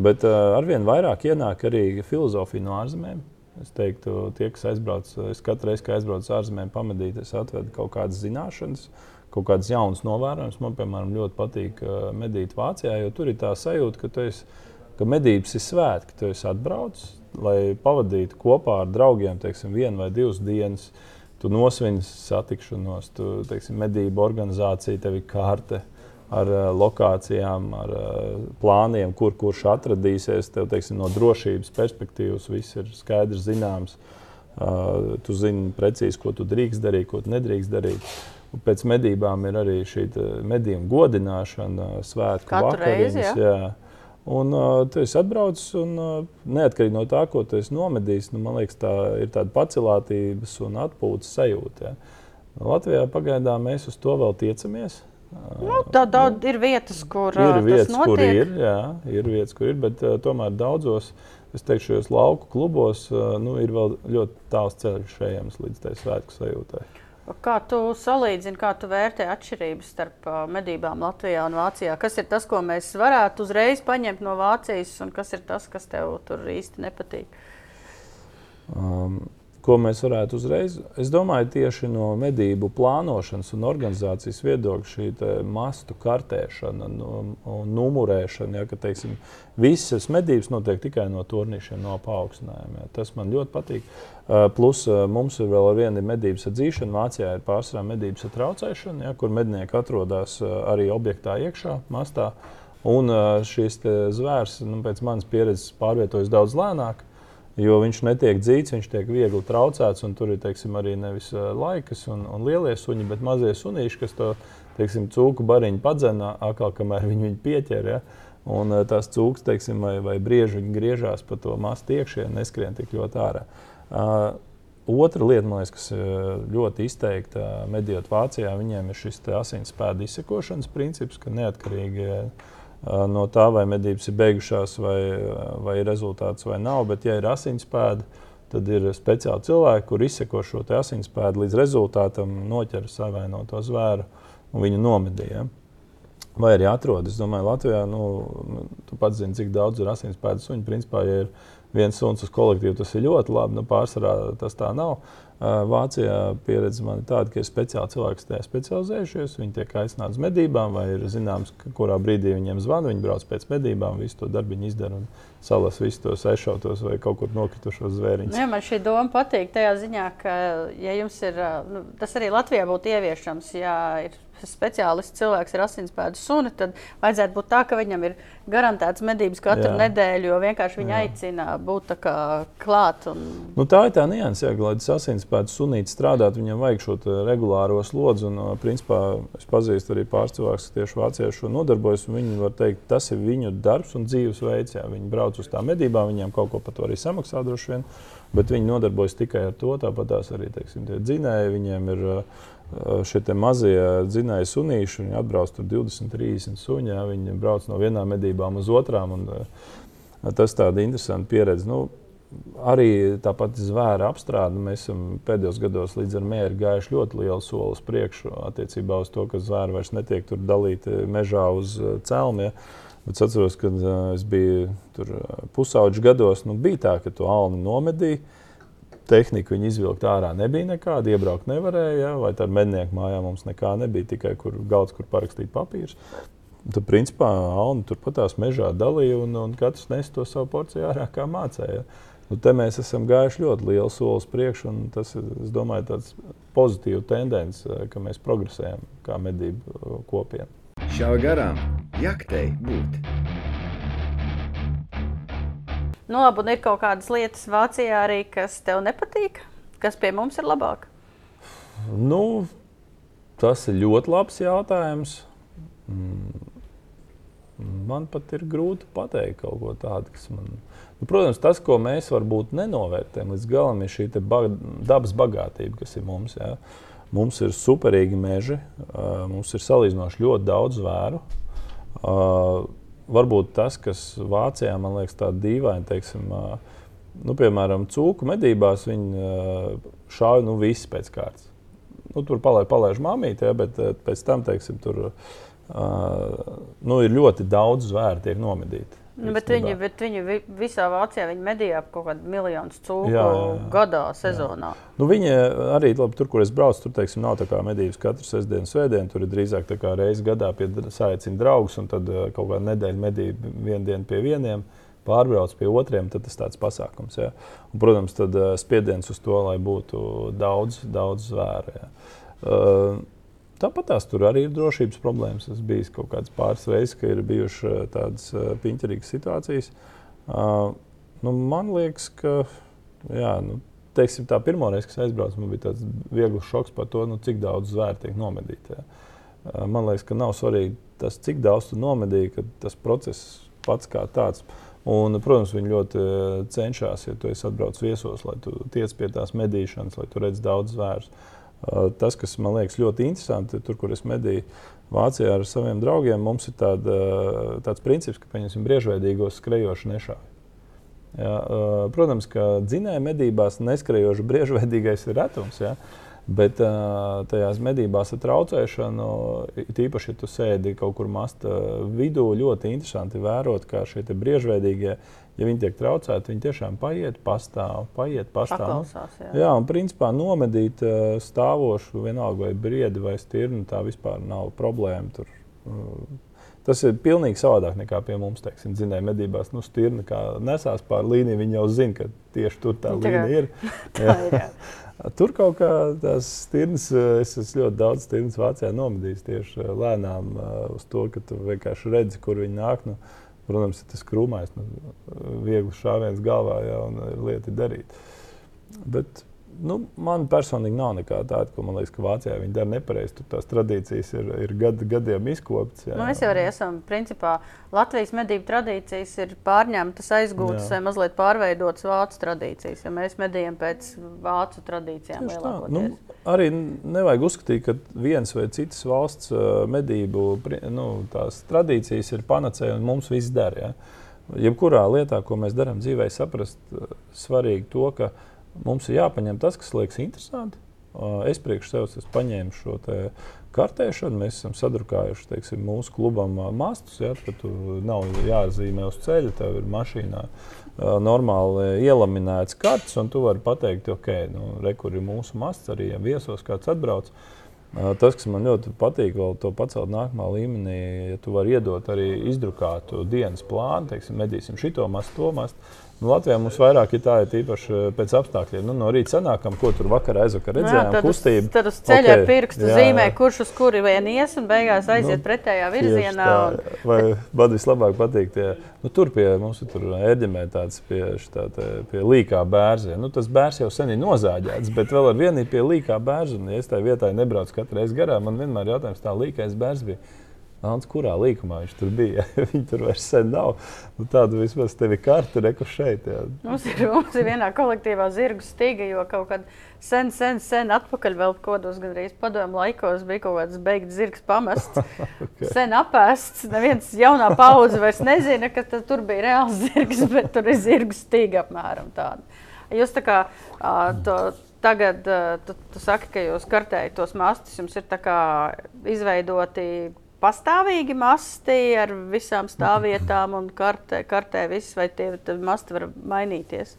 Bet uh, arvien vairāk ienāk arī filozofija no ārzemēm. Es teiktu, tie, kas aizbrauc, es katru reizi, kad aizbraucu ārzemēs, pamedīt, es atvedu kaut kādas zināšanas, kaut kādas jaunas novērojumus. Man, piemēram, ļoti patīk uh, medīt Vācijā, jo tur ir tā sajūta, ka, esi, ka medības ir svētki, tu esi atbraucis, lai pavadītu kopā ar draugiem teiksim, vienu vai divas dienas. Tu nosvini satikšanos, tu teiksim, medību organizācija, tev ir karte ar uh, lokācijām, ar uh, plāniem, kur kurš atradīsies. Tev teiksim, no drošības perspektīvas viss ir skaidrs, zināms. Uh, tu zini precīzi, ko tu drīkst darīt, ko tu nedrīkst darīt. Un pēc medībām ir arī šī medību godināšana, svētku Katru reizi, vakariņas. ja? jā. Un uh, tu esi atbraucis, un uh, neatkarīgi no tā, ko tu esi nomedījis, nu, man liekas, tā ir tāda pacelātības un atpūtas sajūta. Ja. Latvijā pagaidām mēs uz to vēl tiecamies. Nu, tā daudz ir vietas, kur Ir vietas, tas kur ir, jā, ir vietas, kur ir, bet uh, tomēr daudzos, es teikšu, lauku klubos uh, nu, ir vēl ļoti tāls ceļš ejams līdz tai svētku sajūtai. Kā tu salīdzini, kā tu vērtē atšķirības starp uh, medībām Latvijā un Vācijā? Kas ir tas, ko mēs varētu uzreiz paņemt no Vācijas, un kas ir tas, kas tev tur īsti nepatīk? Um, ko mēs varētu uzreiz? Es domāju, tieši no medību plānošanas un organizācijas viedokļa šī mastu kartēšana nu, un numurēšana, ja, ka teiksim, visas medības notiek tikai no turnīšiem, no paaugstinājumiem. Ja. Tas man ļoti patīk. Uh, Plus uh, mums ir vēl viena medības atzīšana. Vācijā ir pārsvarā medības ar traucēšanu, ja, kur mednieki atrodas uh, arī objektā iekšā, mastā. Un šis zvērs, nu, pēc manas pieredzes, pārvietojas daudz lēnāk. Jo viņš netiek dzīts, viņš tiek viegli traucēts. Tur ir teiksim, arī nevis laikas un, un lielie suņi, bet mazie sunīši, kas to teiksim, cūku bariņu padzena, atkal, kamēr viņi viņu pieķer. Ja? Un tās cūkas, teiksim, vai, vai brieži griežās pa to mastu iekšā, neskrien tik ļoti ārā. Uh, Otra lieta, liekas, kas ļoti izteikta medijot Vācijā, viņiem ir šis asinsspēdu izsekošanas princips, ka neatkarīgi uh, no tā, vai medības ir beigušās, vai, vai ir rezultāts vai nav. Bet, ja ir asinsspēda, tad ir speciāli cilvēki, kur izseko šo asinsspēdu līdz rezultātam, noķer savainoto zvēru un viņu nomedīja. Vai arī atrodas, es domāju, Latvijā, nu, tu pats zini, cik daudz ir asinsspēdas suņu. Principā, ja ir viens suns uz kolektīvu, tas ir ļoti labi. Nu, pārsvarā tas tā nav. Vācijā pieredze man ir tāda, ka ir speciāli cilvēki, tajā specializējušies. Viņi tiek aicināti uz medībām, vai ir zināms, kurā brīdī viņiem zvana. Viņi brauc pēc medībām, visu to darbu izdara un salas visus tos ešautos vai kaut kur nokritušos zvēriņus. Jā, man šī doma patīk tajā ziņā, ka, ja jums ir, nu, tas arī Latvijā būtu ieviešams, ja ir speciālists cilvēks ar asinsspēdu suni, tad vajadzētu būt tā, ka viņam ir garantēts medības katru Jā. Nedēļu, jo vienkārši viņi Jā. aicina būt tā kā klāt. Un... Nu, tā ir tā nianses, ja, lai tas asinsspēks sunītis strādātu, viņam vajag šo regulāro slodzi. Un, principā, es pazīstu arī pāris cilvēkus, kas tieši Vācijā šo nodarbojas. Viņi var teikt, tas ir viņu darbs un dzīvesveids. Jā. Viņi brauc uz tām medībām, viņiem kaut ko par to arī samaksā droši vien. Bet viņi nodarbojas tikai ar to. Tāpat arī teiksim, dzinēji. Viņiem ir uh, šie mazie dzinēji sunīši. Viņi atbrauc tur 20, 30 suņi. Jā. Viņi brauc no vienām medībām uz otrām. Un, tas tāda interesanta pieredze. Nu, Arī tāpat zvēra apstrāde. Mēs esam pēdējos gados līdz ar mēru gājuši ļoti lielu soli uz priekšu attiecībā uz to, ka zvēri vairs netiek tur dalīti mežā uz celmiem. Bet es atceros, kad es biju pusauģis gados, nu, bija tā, ka to alni nomedīja. Tehnika viņa izvilkt ārā nebija nekāda, iebraukt nevarēja, ja? vai tā mednieku mājā mums nekā nebija, tikai kur galds, kur parakstīt papīrus. Tad, principā, Alni turpat tās mežā dalīja, un, un katrs nes to savu porciju ārā, kā mācīja. Nu, te mēs esam gājuši ļoti lielu soli uz priekšu, un tas ir, domāju, tāds pozitīvs tendence, ka mēs progresējam kā medību kopiena. Šā garām jaktei būt. Nu, labi, un ir kaut kādas lietas Vācijā arī, kas tev nepatīk, kas pie mums ir labāk. Nu, tas ir ļoti labs jautājums. Mm, Man pat ir grūti pateikt kaut ko tādu, kas man. Nu, protams, tas, ko mēs varbūt nenovērtējam līdz galam, ir šī ba dabas bagātība, kas ir mums. Jā. Mums ir superīgi meži, mums ir salīdzinoši ļoti daudz zvēru. Varbūt tas, kas Vācijā man liekas tāds dīvaini, teiksim, nu, piemēram, cūku medībās, viņi uh, šauj nu, visi pēc kārtas. Nu, tur palaiž, palaiž mamīti, ja, bet pēc tam, teiksim, tur nu, ir ļoti daudz zvēru, tiek nomedīti. Nu, bet, viņi, bet viņi vi- visā Vācijā viņi medīja ap kaut kādu miljonu cūku Jā, jā, jā. gadā, sezonā. Nu, viņi arī, labi, tur, kur es braucu, tur teiksim, nav tā kā medības katru sestdienu, svētdienu. Tur ir drīzāk tā kā reizes gadā pie saicina draugus, un tad eh, kaut kāda nedēļa medība vienu dienu pie vieniem, pārbrauc pie otriem. Tad tas tāds pasākums. Ja. Un, protams, tad eh, spiediens uz to, lai būtu daudz, daudz zvēru. Ja. Uh, Tāpat tās tur arī ir drošības problēmas. Es biju kaut kādas pāris reizes, ka ir bijušas eh, tādas eh, piņķerīgas situācijas. Uh, nu, man liekas, ka jā, nu, teiksim, tā pirmā reize, kad aizbraucu, man bija tāds viegls šoks par to, nu, cik daudz zvēru tiek nomedīti. jā. Uh, Man liekas, ka nav svarīgi tas, cik daudz tu nomedīji, ka tas process pats kā tāds. Un, protams, viņi ļoti cenšas, ja tu esi atbraucis viesos, lai tu tiec pie tās medīšanas, lai tu redzētu daudz zvērus. Uh, Tas, kas man liekas ļoti interesanti, tur, kur es medīju Vācijā ar saviem draugiem, mums ir tāda, tāds princips, ka pieņemsim briežveidīgos skrejošu nešāvi. Jā, uh, protams, ka dzinēja medībās neskrejošs briežveidīgais ir retums. Jā. Bet uh, tajās medībās ar traucēšanu, it īpaši, ja tu sēdi kaut kur masta vidū, ļoti interesanti vērot, kā šie te briežveidīgie, ja viņi tiek traucēti, viņi tiešām paiet, pastāv, paiet, pastāv. Nu, Paklausās, jā. Jā, un principā nomedīt uh, stāvošu, vienalga vai briedi vai stirnu, tā vispār nav problēma. Tur, uh, Tas ir pilnīgi savādāk nekā pie mums. Teiksim, zinēja, medībās, nu, stirna kā nesās pār līniju. Viņi jau zina, ka tieši tur tā Nu, līnija ir. Tā ir. Tur kaut kā tās stirnas, eh, es esmu ļoti daudz stirnas Vācijā nomedījis tieši eh, lēnām eh, uz to, ka tu vienkārši redzi, kur viņi nāk. Nu, protams, ir tas krūmais, nu, viegls šāviens galvā, jā, un ir lieta darīt. Bet nu, man personīgi nav nekā tāda, ko man liekas, ka Vācijā viņi dara nepareizi. Tur tās tradīcijas ir, ir gad, gadiem izkoptas. jā. Nu, mēs jau arī esam, principā, Latvijas medību tradīcijas ir pārņemtas, aizgūtas Jā. vai mazliet pārveidotas vācu tradīcijas. Ja mēs medījam pēc vācu tradīcijām lielākoties. Nu, arī nevajag uzskatīt, ka viens vai cits valsts uh, medību nu, tās tradīcijas ir panacēja un mums viss der. Ja? Jebkurā lietā, ko mēs darām dzīvē, saprast uh, svarīgi to, ka mums ir jāpaņem tas, kas liekas interesanti. Es priekš sevis paņēmis šo kartēšanu. Mēs esam sadrukājuši teiksim, mūsu klubam mastus. Ja, tad tu nav jāzīmē uz ceļa, tev ir mašīnā normāli ielaminēts kartes, un tu vari pateikt, ok, nu, re, kur ir mūsu masts, arī ja viesos kāds atbrauc. Tas, kas man ļoti patīk, vēl to pacelt nākamā līmenī, ja tu vari iedot arī izdrukātu dienas plānu, teiksim, medīsim šito mastu, to mastu. Nu, Latvijā mums vairāk ir tā, ir tīpaši uh, pēc apstākļiem. Nu, no rīta sanākam, ko tur vakarā aizvakar Nu jā, redzējām, tad, uz, kustību. tad uz ceļa ar Ok, pirkstu jā, zīmē, jā. kurš uz kuri vien ies, un beigās aiziet Nu, pretējā virzienā. tā. Un, Vai man vislabāk patīk, tie, nu, tur pie mums ir tur ērģemē tāds pie, šitā, te, pie līkā bērza. Nu, tas bērs jau sen ir nozāģēts, bet vēl ar vienu ir pie līkā bērza. Un, ja es tajā vietā nebraucu katru reizi garām, man vienmēr ir jautājums, tā līkais bērs bija. Ants, kurā līkumā viņš tur bija? Viņa tur vairs sen nav. Nu, tāda vismaz tev ir karte, reku šeit. Jā. Mums ir, mums ir vienā kolektīvā zirgu stīga, jo kaut kad sen, sen, sen atpakaļ, vēl kādos gandrīz padomu laikos, bija kaut kāds beigts zirgs pamests. okay. Sen apēsts. Neviens jaunā paudze vairs nezina, ka tur bija reāls zirgs, bet tur ir zirgu stīga apmēram tāda. Jūs tā kā to. Tagad tu, tu saki, ka jūs kartējat tos mastus. Jums ir tā kā izveidoti pastāvīgi masti ar visām stāvvietām un kartē, kartē viss, vai tie masti var mainīties.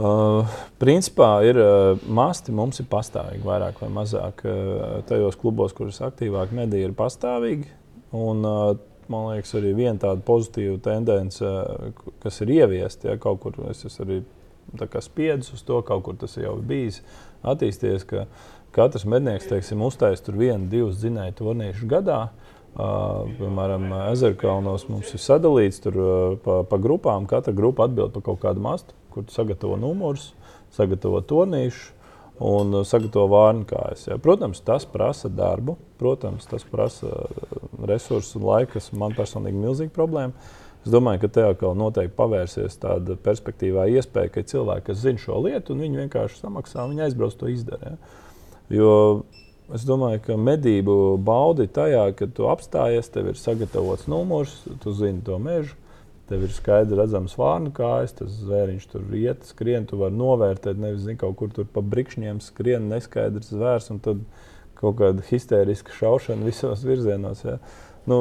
Uh, principā ir uh, masti, mums ir pastāvīgi, vairāk vai mazāk. Uh, tajos klubos, kurus aktīvāk mediji, ir pastāvīgi. Un, uh, man liekas, arī viena tāda pozitīva tendence, uh, kas ir ieviesta, ja kaut kur es arī spiedis uz to, kaut kur tas jau ir bijis attīstījies, ka katrs mednieks, teiksim, uztais tur vienu, divus dzinēju turnīrus gadā. Uh, piemēram, Ezerkalnos mums ir sadalīts tur, uh, pa, pa grupām. Katra grupa atbild par kaut kādu mastu, kur sagatavo numurus, sagatavo turnīšu un uh, sagatavo vārnkājas. Ja. Protams, tas prasa darbu, protams, tas prasa resursus un laiku, kas man personīgi ir milzīga problēma. Es domāju, ka tajā atkal noteikti pavērsies tāda perspektīvā iespēja, ka cilvēki, kas zina šo lietu, un viņi vienkārši samaksā, viņi aizbrauc to izdarīt. Ja. Jo es domāju, ka medību baudi tajā, ka tu apstājies, tev ir sagatavots numurs, tu zini to mežu. Tev ir skaidrs, redzams, vārnu kājas, tas zvēriņš tur iet, skrien. Tu vari novērtēt, nevis zini, kaut kur tur pa brikšņiem skrien neskaidrs zvērs, un tad kaut kāda histēriska šaušana visos virzienos. Ja. Nu,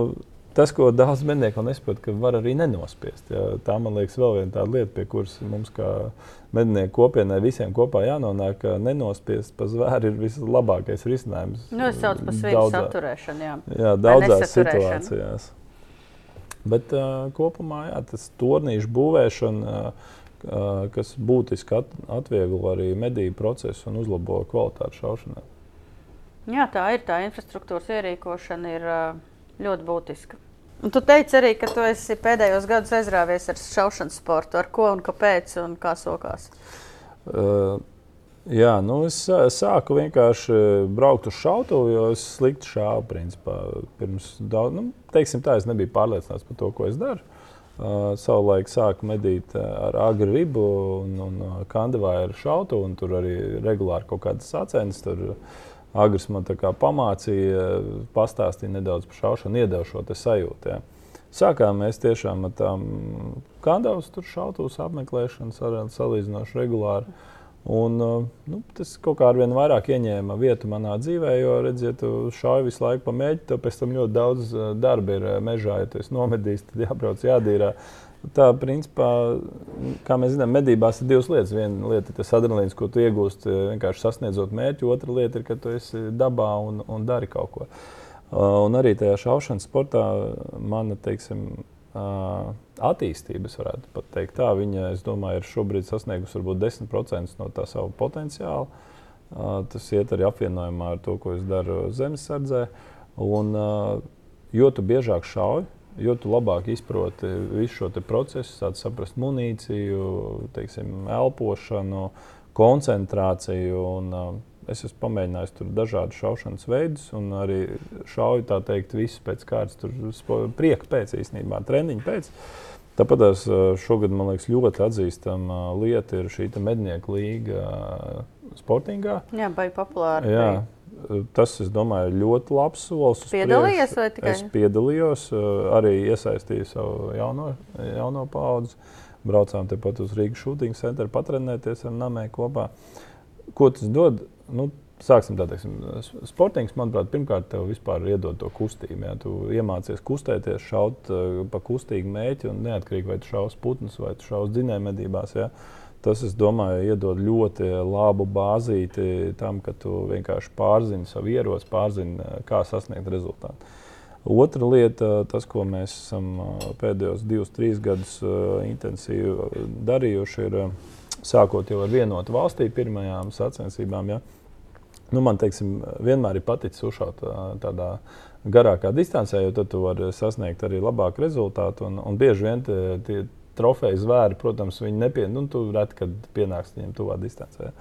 tas, ko daudz mednieku nesaprot, ka var arī nenospiest. Jā. Tā man liekas, vēl viena tāda lieta, pie kuras mums, kā mednieku kopienai, visiem kopā jānonāk, ka nenospiest pa zvēru ir vislabākais risinājums. Nu, es saucu par svītu saturēšanu. Jā, jā daudzās situācijās. Bet uh, kopumā jā, tas turnīšu būvēšana, uh, kas būtiski at, atvieglo arī medību procesu un uzlabo kvalitāti šaušanai. Jā, tā ir. Tā infrastruktūras ierīkošana ir uh, ļoti būtiska. Un tu teici arī, ka tu esi pēdējos gados aizrāvies ar šaušanas sportu. Ar ko un kāpēc un kā sokās? Uh, jā, nu es sāku vienkārši braukt uz šautuvu, jo es slikti šāvu. Principā. Pirms daudz, nu, teiksim tā, es nebiju pārliecināts par to, ko es daru. Uh, savulaik sāku medīt ar agru ribu un, un uh, kandavāju ar šautu, un tur arī regulāri kaut kādas sacensības. Tur Agris man pamācīja, pastāstīja nedaudz par šaušanu, iedeva šo sajūtu. Ja. Sākām mēs tiešām ar tām kandavas šautos apmeklēšanas, ar salīdzinoši regulāri. Un, nu, tas kaut kā ar vien vairāk ieņēma vietu manā dzīvē, jo, redziet, tu šauji visu laiku pa mēģi, tev pēc tam ļoti daudz darba ir mežā, ja tu esi nomedījis, tad jābrauc jādīrā. Tā, principā, kā mēs zinām, medībās ir divas lietas. Viena lieta ir tas adrenalīns, ko tu iegūsti eh, vienkārši sasniedzot mērķi, otra lieta ir, ka tu esi dabā un, un dari kaut ko. Uh, un arī tajā šaušanas sportā mana teiksim, uh, attīstība, varētu pat teikt, tā, viņa, domāju, ir šobrīd sasniegusi varbūt 10% no tā sava potenciāla. Tas iet arī apvienojumā ar to, ko es daru zemesardzē. Un, jo tu biežāk šauji, jo tu labāk izproti visu šo procesu, sāc saprast munīciju, teiksim, elpošanu, koncentrāciju. Un, uh, es esmu pamēģinājis tur dažādus šaušanas veidus, un arī šauju tā teikt, visu pēc kārtas, tur prieka pēc īstenībā, treniņa pēc. Tāpat šogad man liekas ļoti atzīstama lieta ir šī mednieku līga sportingā. Jā, vai populāra. Jā, tas, es domāju, ir ļoti labs solis. Piedalījies vai tikai? Es piedalījos, arī iesaistīju savu jauno, jauno paudzi. Braucām tepat uz Rīgas shooting centru, patrenēties ar namē kopā. Ko tas dod? Nu, Sāksim tā, teiksim, sportings, manuprāt, pirmkārt, tev vispār iedod to kustību. Ja? Tu iemācies kustēties, šaut uh, pa kustīgu mēķi, un neatkarīgi vai tu šaus putnus vai tu šaus dzinējumedībās. Ja? Uh, Tas, es domāju, iedod ļoti labu bāzīti tam, ka tu vienkārši pārzini savu ieroci, pārzini, kā sasniegt rezultātu. Otra lieta, tas, ko mēs esam pēdējos divus, trīs gadus intensīvi darījuši, ir sākot jau ar vienotu valstī, pirmajām sacensībām. Ja? Nu, man teiksim, vienmēr ir paticis uzšaut tādā garākā distancē, jo tad tu vari sasniegt arī labāku rezultātu. Un, un bieži vien tie, tie, trofeju zvēri, protams, viņi nepie, nu, reti, kad pienāks viņiem tuvā distancē.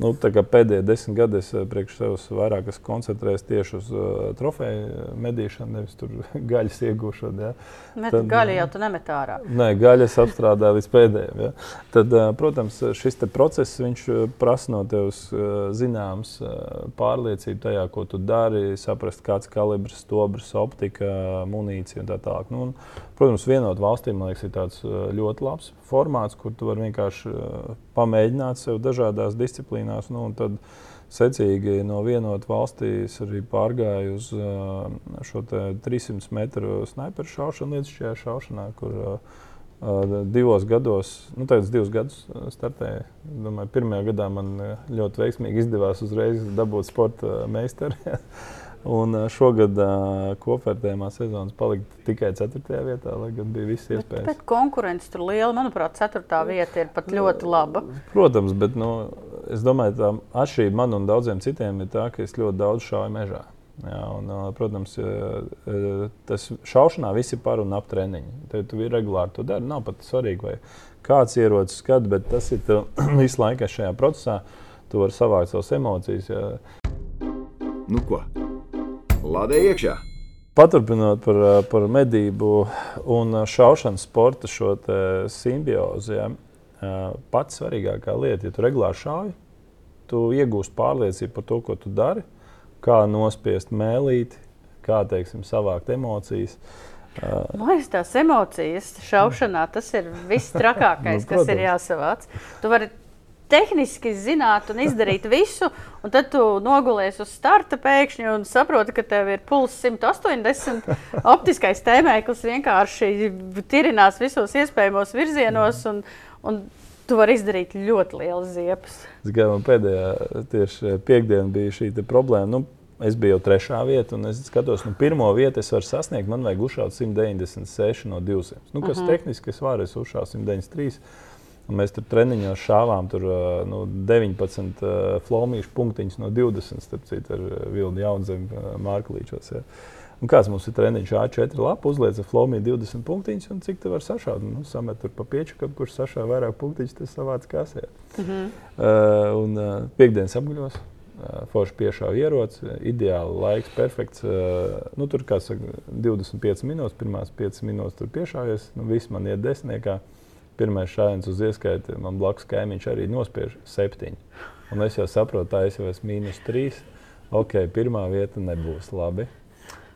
Nu, pēdējie desmit gadi es eh, priekš sevis vairāk koncentrējos tieši uz uh, trofeju medīšanu, nevis tur gaļas iegūšanu. Ja. Bet Tad, gaļa jau tu nemet ārā. Nē, gaļas apstrādāja līdz pēdējiem. Ja. Tad, uh, protams, šis process prasa no tevis uh, zināmas uh, pārliecību tajā, ko tu dari, saprast, kāds kalibrs, stobrs, optika, munīcija un tā tālāk. Nu, un, protams, vienot valstīm, man liekas, ir tāds ļoti labs formāts, kur tu vari vienkārši pamēģināt sev dažādās disciplīnās. Nu, tad secīgi no vienotas valstīs arī pārgāju uz šo 300 metru sniperu šaušanu, līdz šajā šaušanā, kur uh, divos gados, nu, tāds divus gadus startēju. Domāju, pirmajā gadā man ļoti veiksmīgi izdevās uzreiz dabūt sporta meistaru. Un šogad uh, kopvērtējumā sezonas palika tikai 4. vietā, lai gan bija visas iespējas. Bet, bet konkurence tur liela. Manuprāt, 4. vieta ir pat ļoti laba. Protams, bet nu, es domāju, ka atšķirība man un daudziem citiem ir tā, ka es ļoti daudz šauju mežā. Jā, un, protams, tas šaušanā viss ir par un ap treniņu. Tev tu regulāri to dari. Nav pat svarīgi, vai kāds ierocis skat, bet tas ir visu laiku šajā procesā. Tu vari savākt savas emocijas. Jā. Nu ko? Lādē iekšā. Paturpinot par, par medību un šaušanas sporta šo simbiozi, ja, pats svarīgākā lieta, ja tu regulāri šauji, tu iegūsi pārliecību par to, ko tu dari, kā nospiest mēlīti, kā teiksim, savākt emocijas. Man liekas, tās emocijas šaušanā tas ir viss trakākais, nu, kas ir jāsavāc. Tu vari tehniski zināt un izdarīt visu, un tad tu nogulies uz starta pēkšņi un saproti, ka tev ir pulss 180. Optiskais tēmēklis vienkārši tirinās visos iespējamos virzienos, un, un tu vari izdarīt ļoti lielas ziepes. Kā man pēdējā tieši piekdiena bija šī problēma. Nu, Es biju jau trešā vietā, un es skatos, nu, pirmo vietu es varu sasniegt. Man vajag uzšaut 196 no 200. Nu, kas uh -huh. tehniski es varu, es uzšāvu 193. Mēs tur treniņos šāvām tur, nu, 19 uh, flomīšu punktiņus no 20, starp citu, ar Vilnu Jaunzemi uh, Mārklīčos. Ja. Un kāds mums ir treniņš A4 lapa, uzliek flomī 20 punktiņus, un cik tu vari sašaut? Nu, samet tur pa pieču, kurš sašāva vairāk punktiņus, tas savāds kasē. Uh -huh. uh, un uh, piekdienas apguļos forši piešāva ieroci, ideāli laiks, perfekts. Nu, tur kā saka, 25 minūtes, pirmās 5 minūtes tur piešāvies, nu, viss man iet desmitniekā. Pirmais šāviens uz ieskaiti, man blakus kaimiņš arī nospiež septiņi. Un es jau saprotu, tā es jau esmu mīnus trīs. Ok, pirmā vieta nebūs labi.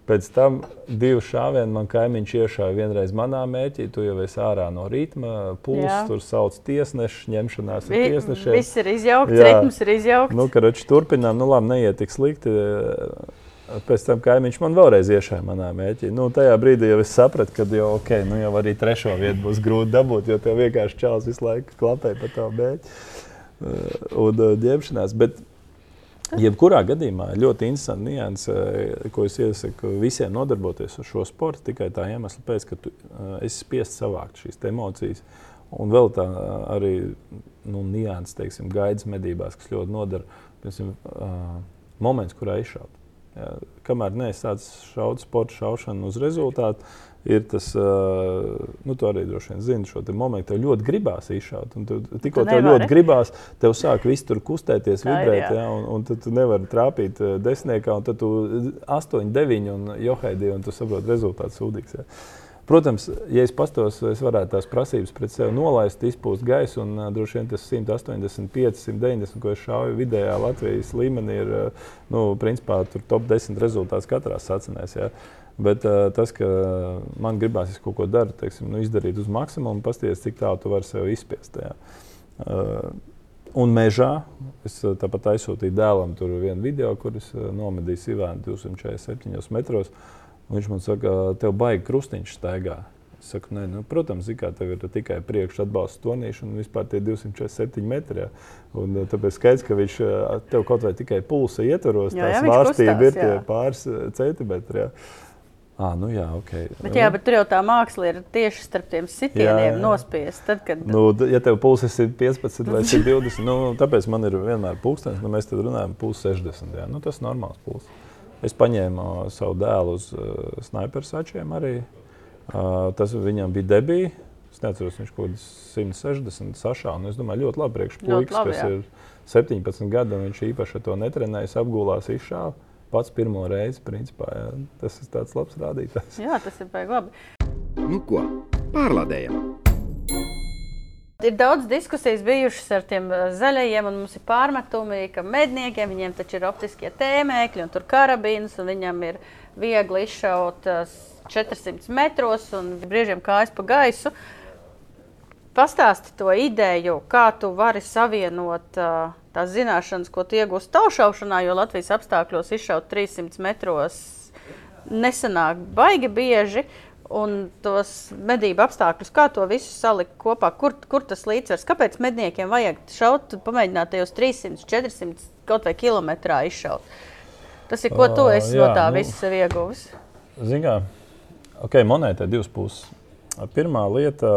Pēc tam divu šāvienu man kaimiņš iešāva vienreiz manā mēķī. Tu jau esi ārā no ritma, pulss, tur sauc tiesnešu, ņemšanās ar tiesnešiem. Viss ir izjaukts, ritms ir izjaukts. Nu, karoči, turpinām, nu labi, neiet tik slikti. Pēc tam kaimiņš man vēlreiz iešāva manā mēķī. Nu, tajā brīdī jau es sapratu, ka jau, okay, nu, jau arī trešo vietu būs grūti dabūt, jo tev vienkārši čels visu laiku klapē pa tavu mēķi un ņemšanās. Bet, Jebkurā gadījumā ļoti interesanti nianses, eh, ko es iesaku visiem nodarboties ar šo sportu, tikai tā iemesla pēc, ka tu eh, esi spiests savākt šīs emocijas. Un vēl tā eh, arī nu, nianses, teiksim, gaidas medībās, kas ļoti nodara. Piemēram, moments, kurā izšaut. Kamēr neesi sācis šaut sporta šaušanu uz rezultātu, ir tas, nu, tu arī droši vien zini šo momentu, tev ļoti gribās izšaut. Tu, tikko tu tev nevari. ļoti gribās, tev sāk viss tur kustēties, vibrēt, ir, jā. Ja, un, un tad tu nevari trāpīt desmitniekā, un tad tu 8, 9 un johaidī, un tu saproti rezultātu sūdīgs. Ja. Protams, ja es pastos, es varētu tās prasības pret sevi nolaist, izpūst gaisu, un uh, droši vien tas 185, 190, ko es šauju vidējā Latvijas līmenī, ir uh, nu, principā top 10 rezultāts katrā sacinājumā. Ja. Bet uh, tas, ka man gribās kaut ko darīt, teiksim, nu, izdarīt uz maksimumu, paskatīties, cik tālu tu vari sev izspiest. Ja. Uh, un mežā es uh, tāpat aizsūtīju dēlam vienu video, kurus uh, nomedīju Sivēnu 247 metros. Viņš man saka, tev baigi krustiņš staigā. Es saku, nē, nu, protams, kā tev ir tikai priekšā atbalsta tonīša un vispār tie 247 metri. Jā. Un, tāpēc skaidrs, ka viņš tev kaut vai tikai pulsa ietvaros, jā, jā, tās vārstība ir tie pāris centimetri. Jā. Ah, nu jā, okay. bet, jā, bet tur jau tā māksla ir tieši starp tiem sitieniem nospiesta. Kad... nu, ja tev pulss ir 15 vai 20, nu, tāpēc man ir vienmēr pulkstenis, nu, mēs tad runājam pulss 60. Jā. Nu, tas ir normāls pulss. Es paņēmu savu dēlu uz uh, sniperu sačiem arī. Uh, tas viņam bija debija. Es neatceros, viņš kaut kāds 160 sašā. Es domāju, ļoti labi priekš puikas, kas jā. ir 17 gadi un viņš īpaši to netrenējis, apgulās izšāva pats pirmo reizi. Principā, jā. Tas ir tāds labs rādītājs. Jā, tas ir baigi labi. Nu ko, pārlādējam! Ir daudz diskusijas bijušas ar tiem uh, zaļajiem, un mums ir pārmetumi, ka medniekiem viņiem taču ir optiskie tēmēkļi, un tur karabīnas, un viņam ir viegli izšaut 400 uh, metros un brīžiem kājas pa gaisu. Pastāsti to ideju, kā tu vari savienot uh, tās zināšanas, ko iegūst taušaušanā, jo Latvijas apstākļos izšaut 300 metros nesanāk baigi bieži. Un tos medību apstākļus, kā to visu salikt kopā, kur, kur tas līdzsvars, kāpēc medniekiem vajag šaut, pamēģināt tajos 300, 400 kaut vai kilometrā izšaut. Tas ir ko tu esi uh, jā, no tā nu, visa ieguvis. Zinām, ok, monētā ir divas puses. Pirmā lieta,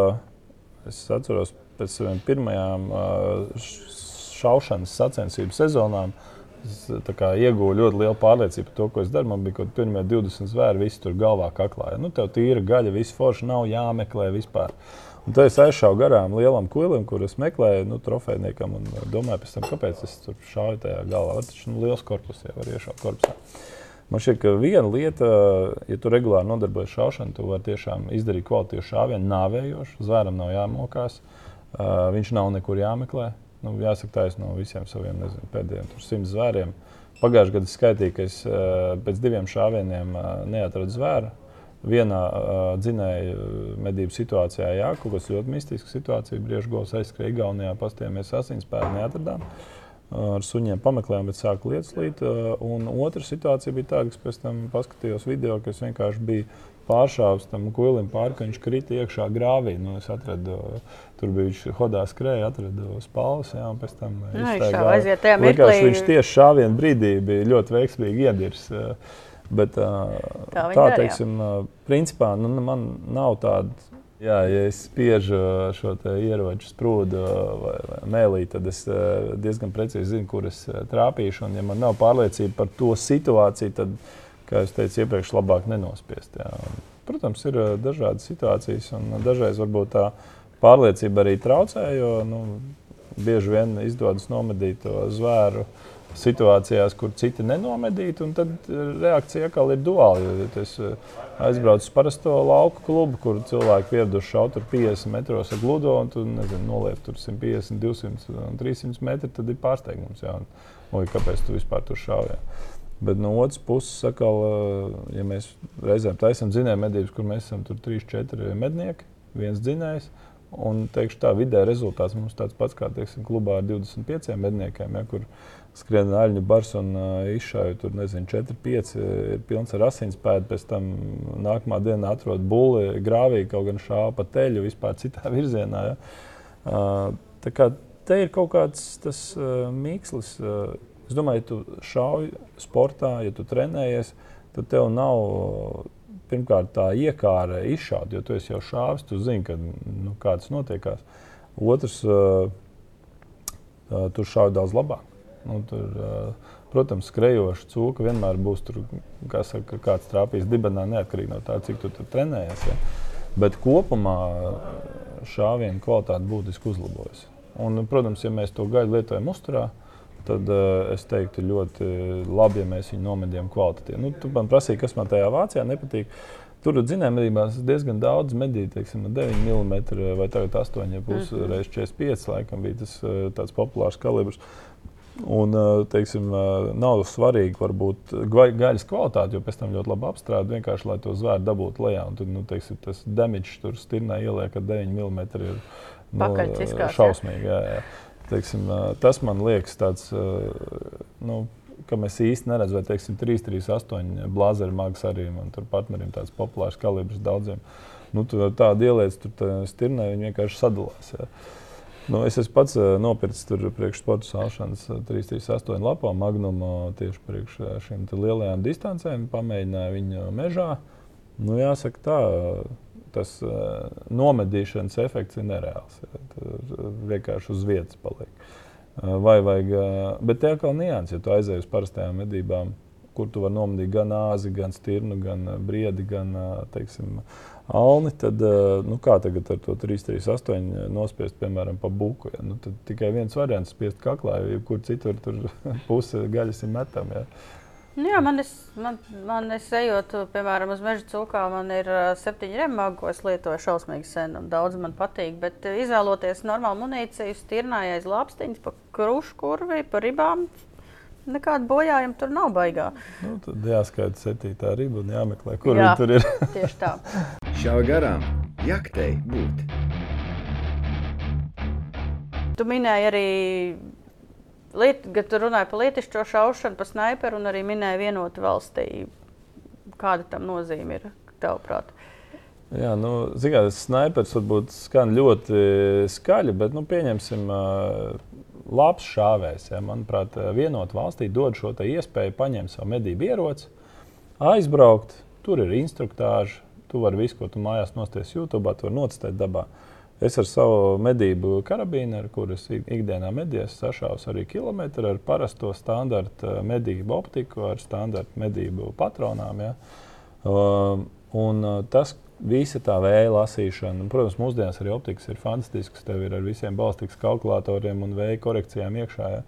es atceros pēc saviem pirmajām uh, šaušanas sacensību sezonām. Es ieguvu ļoti lielu pārliecību par to, ko es daru. Man bija kaut kādi pirmie 20 zvēri, visi tur galvā kaklā. Nu, tev tīra gaļa, viss forši nav jāmeklē vispār. Un tad es aizšāvu garām lielam kuilim, kurus meklēju nu, trofejniekam. Un domāju, pēc tam, kāpēc es tur šāvu tajā galvā. Tas ir nu, liels korpus, jau var iešaut korpusā. Man šķiet, ka viena lieta, ja tu regulāri nodarbojies ar šaušanu, tu vari tiešām izdarīt kvalitīvu šāvienu, nāvējošu. Zvēram nav jāmokās, uh, viņš nav nekur jāmeklē nu, jāsaka, tā es no visiem saviem nezinu, pēdējiem simts zvēriem. Pagājušajā gadā skaitīju, ka es uh, pēc diviem šāvieniem uh, neatradu zvēru. vienā uh, dzinēja medību situācijā, jā, kaut kas ļoti mistisks situācija. Briežu govs aizskrēja Igaunijā, pastījāmies asinspēdu, neatradām. Ar suņiem pameklējām, bet sāka lietas līt. Un otra situācija bija tāda, ka pēc tam paskatījos video, kas vienkārši bija pāršāvis tam kuilim pāri, ka viņš krita iekšā grāvī. Nu, atradu, tur bija viņš hodā skrēja, atradu spāles, jā, un pēc tam iztaigāja. Viņš tieši šā vien brīdī bija ļoti veiksmīgi iedirs. Bet tā, tā teiksim, principā nu, man nav tāda. Jā, ja es spiežu šo ieroču sprūdu vai, vai mēlī, tad es diezgan precīzi zinu, kur es trāpīšu. Un, ja man nav pārliecība par to situāciju, tad kā jau teicu, iepriekš labāk nenospiest. Jā. Protams, ir eh, dažādas situācijas, un dažreiz varbūt tā pārliecība arī traucē, jo nu, bieži vien izdodas nomedīt to zvēru situācijās, kur citi nenomedītu, un tad reakcija atkal ir duāla. Es eh, aizbraucu uz parasto lauku klubu, kur cilvēki pieraduši šaut 50 metros ar gludo, un tu nezini, noliec tur 150, 200 un 300 metri, tad ir pārsteigums. Jā, un, Oi, kāpēc tu vispār tur šauji? Bet no otras puses, sakal, eh, ja mēs reizēm taisām dzinēju medības, kur mēs esam 3-4 mednieki, viens dzinējs. Un teikšu, tā vidē rezultāts mums tāds pats kā teiksim, klubā ar 25 medniekiem, ja, kur skrien aļņu bars un uh, izšāju tur, nezinu, 4-5 ir pilns ar asinspēdu. Pēc tam nākamā dienā atrod būli grāvī, kaut gan šāva pa teļu vispār citā virzienā. Ja. Uh, tā kā te ir kaut kāds tas uh, mīkslis. Uh, Es domāju, ja tu šauj sportā, ja tu trenējies, tad tev nav pirmkārt tā iekāra izšaut, jo tu jau šāvis, tu zini, ka, nu, kā tas notiekās. Otrs, uh, uh, tur šauj daudz labāk. Nu, tur, uh, protams, skrejoša cūka vienmēr būs tur, kā saka, kāds trāpīs dibenā, neatkarīgi no tā, cik tu tur trenējies. Ja. Bet kopumā šāvienu kvalitāte būtiski uzlabojas. Un, protams, ja mēs to gaļu lietojam uzturā, uh, tad uh, es teiktu, ļoti labi, ja mēs viņu nomedījām kvalitatīvi. Nu, tu man prasīji, kas man tajā Vācijā nepatīk. Tur zinājumās diezgan daudz medīju, teiksim, 9 mm vai 8,5 mm reizes 45. laikam bija tas uh, tāds populārs kalibrs. Un, uh, teiksim, nav svarīgi, varbūt gaļas kvalitāte, jo pēc tam ļoti labi apstrādāt, vienkārši lai to zvēru dabūtu lejā. Un tad, nu, teiksim, tas damage tur stirnā ieliek, ka 9 mm ir nu, šausmīgi. Jā, jā. Teiksim, tas man liekas tāds. Nu, ka mēs īsti neredzam, vai teiksim, 3, 3, 8 blāzeri mākslinieks arī man tur partneriem tāds populārs kalibrs daudziem. Nu, tu tādu ieliec, tur stirnē viņi vienkārši sadalās. Ja. Nu, es esmu pats nopircis tur priekš sporta salšanas 338 lapā magnumu tieši priekš šīm lielajām distancēm, pamēģināju viņu mežā. Nu, jāsaka tā, tas uh, nomedīšanas efekts ir nereāls. Ja, vienkārši uz vietas paliek. Uh, vai vajag, uh, bet tā kā nianses, ja tu aizej uz parastajām medībām, kur tu vari nomedīt gan āzi, gan stirnu, gan briedi, gan teiksim, alni, tad nu, kā tagad ar to 338 nospiest, piemēram, pa buku. Ja? Nu, tikai viens variants - spiest kaklā, jo kur citur tur puse gaļas ir metama. Ja? Nu jā, man, es, man, man es ejot, piemēram, uz meža cūkām, man ir septiņi remāgi, ko es lietoju šausmīgi sen, un daudz man patīk. Bet izvēloties normālu munīciju, stirnāja aiz lāpstiņas, pa krušu kurvi, pa ribām. Nekāda bojājuma tur nav baigā. Nu, tad jāskaita septītā riba un jāmeklē, kur Jā, viņi tur ir. tieši tā. Šā garām jaktei būt. Tu minēji arī Liet, kad tu runāji par lietišķo šaušanu, par sniperu un arī minēji vienotu valstī, kāda tam nozīme ir tavuprāt? Jā, nu, zināt, snipers varbūt skan ļoti skaļi, bet nu, pieņemsim, labs šāvējs. Ja, manuprāt, vienot valstī dod šo iespēju paņemt savu medību ieroci, aizbraukt, tur ir instruktāži, tu vari visu, ko tu mājās nosties YouTube, tu vari nocitēt dabā. Uh, Es ar savu medību karabīnu, ar kuras ikdienā medījos, sašāvu arī kilometru ar parasto standarta medību optiku, ar standarta medību patronām. Ja. Uh, un uh, tas visa tā vēja lasīšana, protams, mūsdienās arī optikas ir fantastisks. Tev ir ar visiem balstikas kalkulatoriem un vēja korekcijām iekšā. Ja.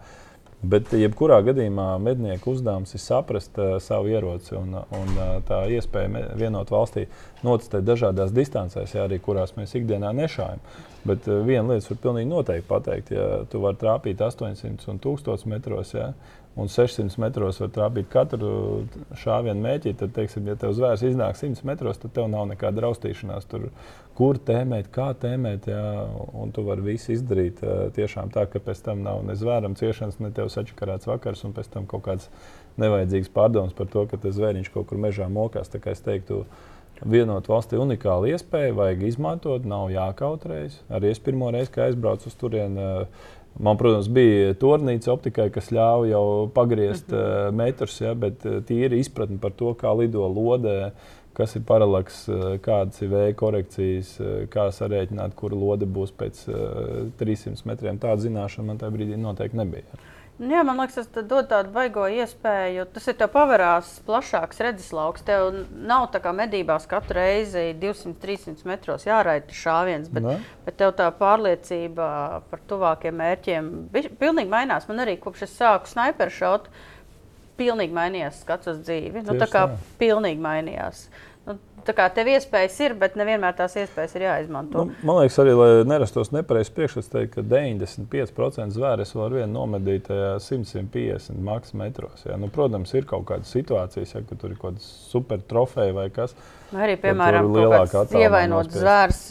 Bet, jebkurā gadījumā, mednieku uzdevums ir saprast uh, savu ieroci un, un uh, tā iespēja vienot valstī nocitēt dažādās distancēs, jā, arī kurās mēs ikdienā nešājam. Bet uh, viena lieta var pilnīgi noteikti pateikt, ja tu vari trāpīt 800 un 1000 metros, jā, un 600 metros var trāpīt katru šāvienu mēķi, tad, teiksim, ja tev zvērs iznāk 100 metros, tad tev nav nekāda raustīšanās. Tur, kur tēmēt, kā tēmēt, jā, un tu vari visu izdarīt tiešām tā, ka pēc tam nav ne zvēram ciešanas, ne tev sačakarēts vakars, un pēc tam kaut kāds nevajadzīgs pārdoms par to, ka tas zvēriņš kaut kur mežā mokās. Es teiktu, vienot valstī unikālu iespēju, vajag izmantot, nav jākautrējas. Arī es pirmo reizi, kad aizbraucu uz turieni, Man, protams, bija turnīca optikai, kas ļāva jau pagriezt mm -hmm. metrus, ja, bet tīri izpratni par to, kā lido lodē, kas ir paralaks, uh, kādas ir vēja korekcijas, uh, kā sarēķināt, kur lode būs pēc uh, 300 metriem. Tāda zināšana man tajā brīdī noteikti nebija. Nu jā, man liekas, tas dod tādu baigo iespēju. Tas ir tev pavērās plašāks redzeslauks. Tev nav tā kā medībās katru reizi 200-300 metros jāraita šāviens, bet, ne? bet tev tā pārliecība par tuvākiem mērķiem pilnīgi mainās. Man arī kopš es sāku sniperu šaut, pilnīgi mainījās skats uz dzīvi. Nu, tā kā tā. pilnīgi mainījās. Tā kā tev iespējas ir, bet nevienmēr tās iespējas ir jāizmanto. Nu, man liekas, arī, lai nerastos nepareizs priekšstats, ka 95% zvēres var vien nomedīt 100-150 maksimums. Nu, protams, ir kaut kādas situācijas, ja, kad tur ir kaut kāda super trofeja vai kas cits. Arī, piemēram, kāds ievainots zvērs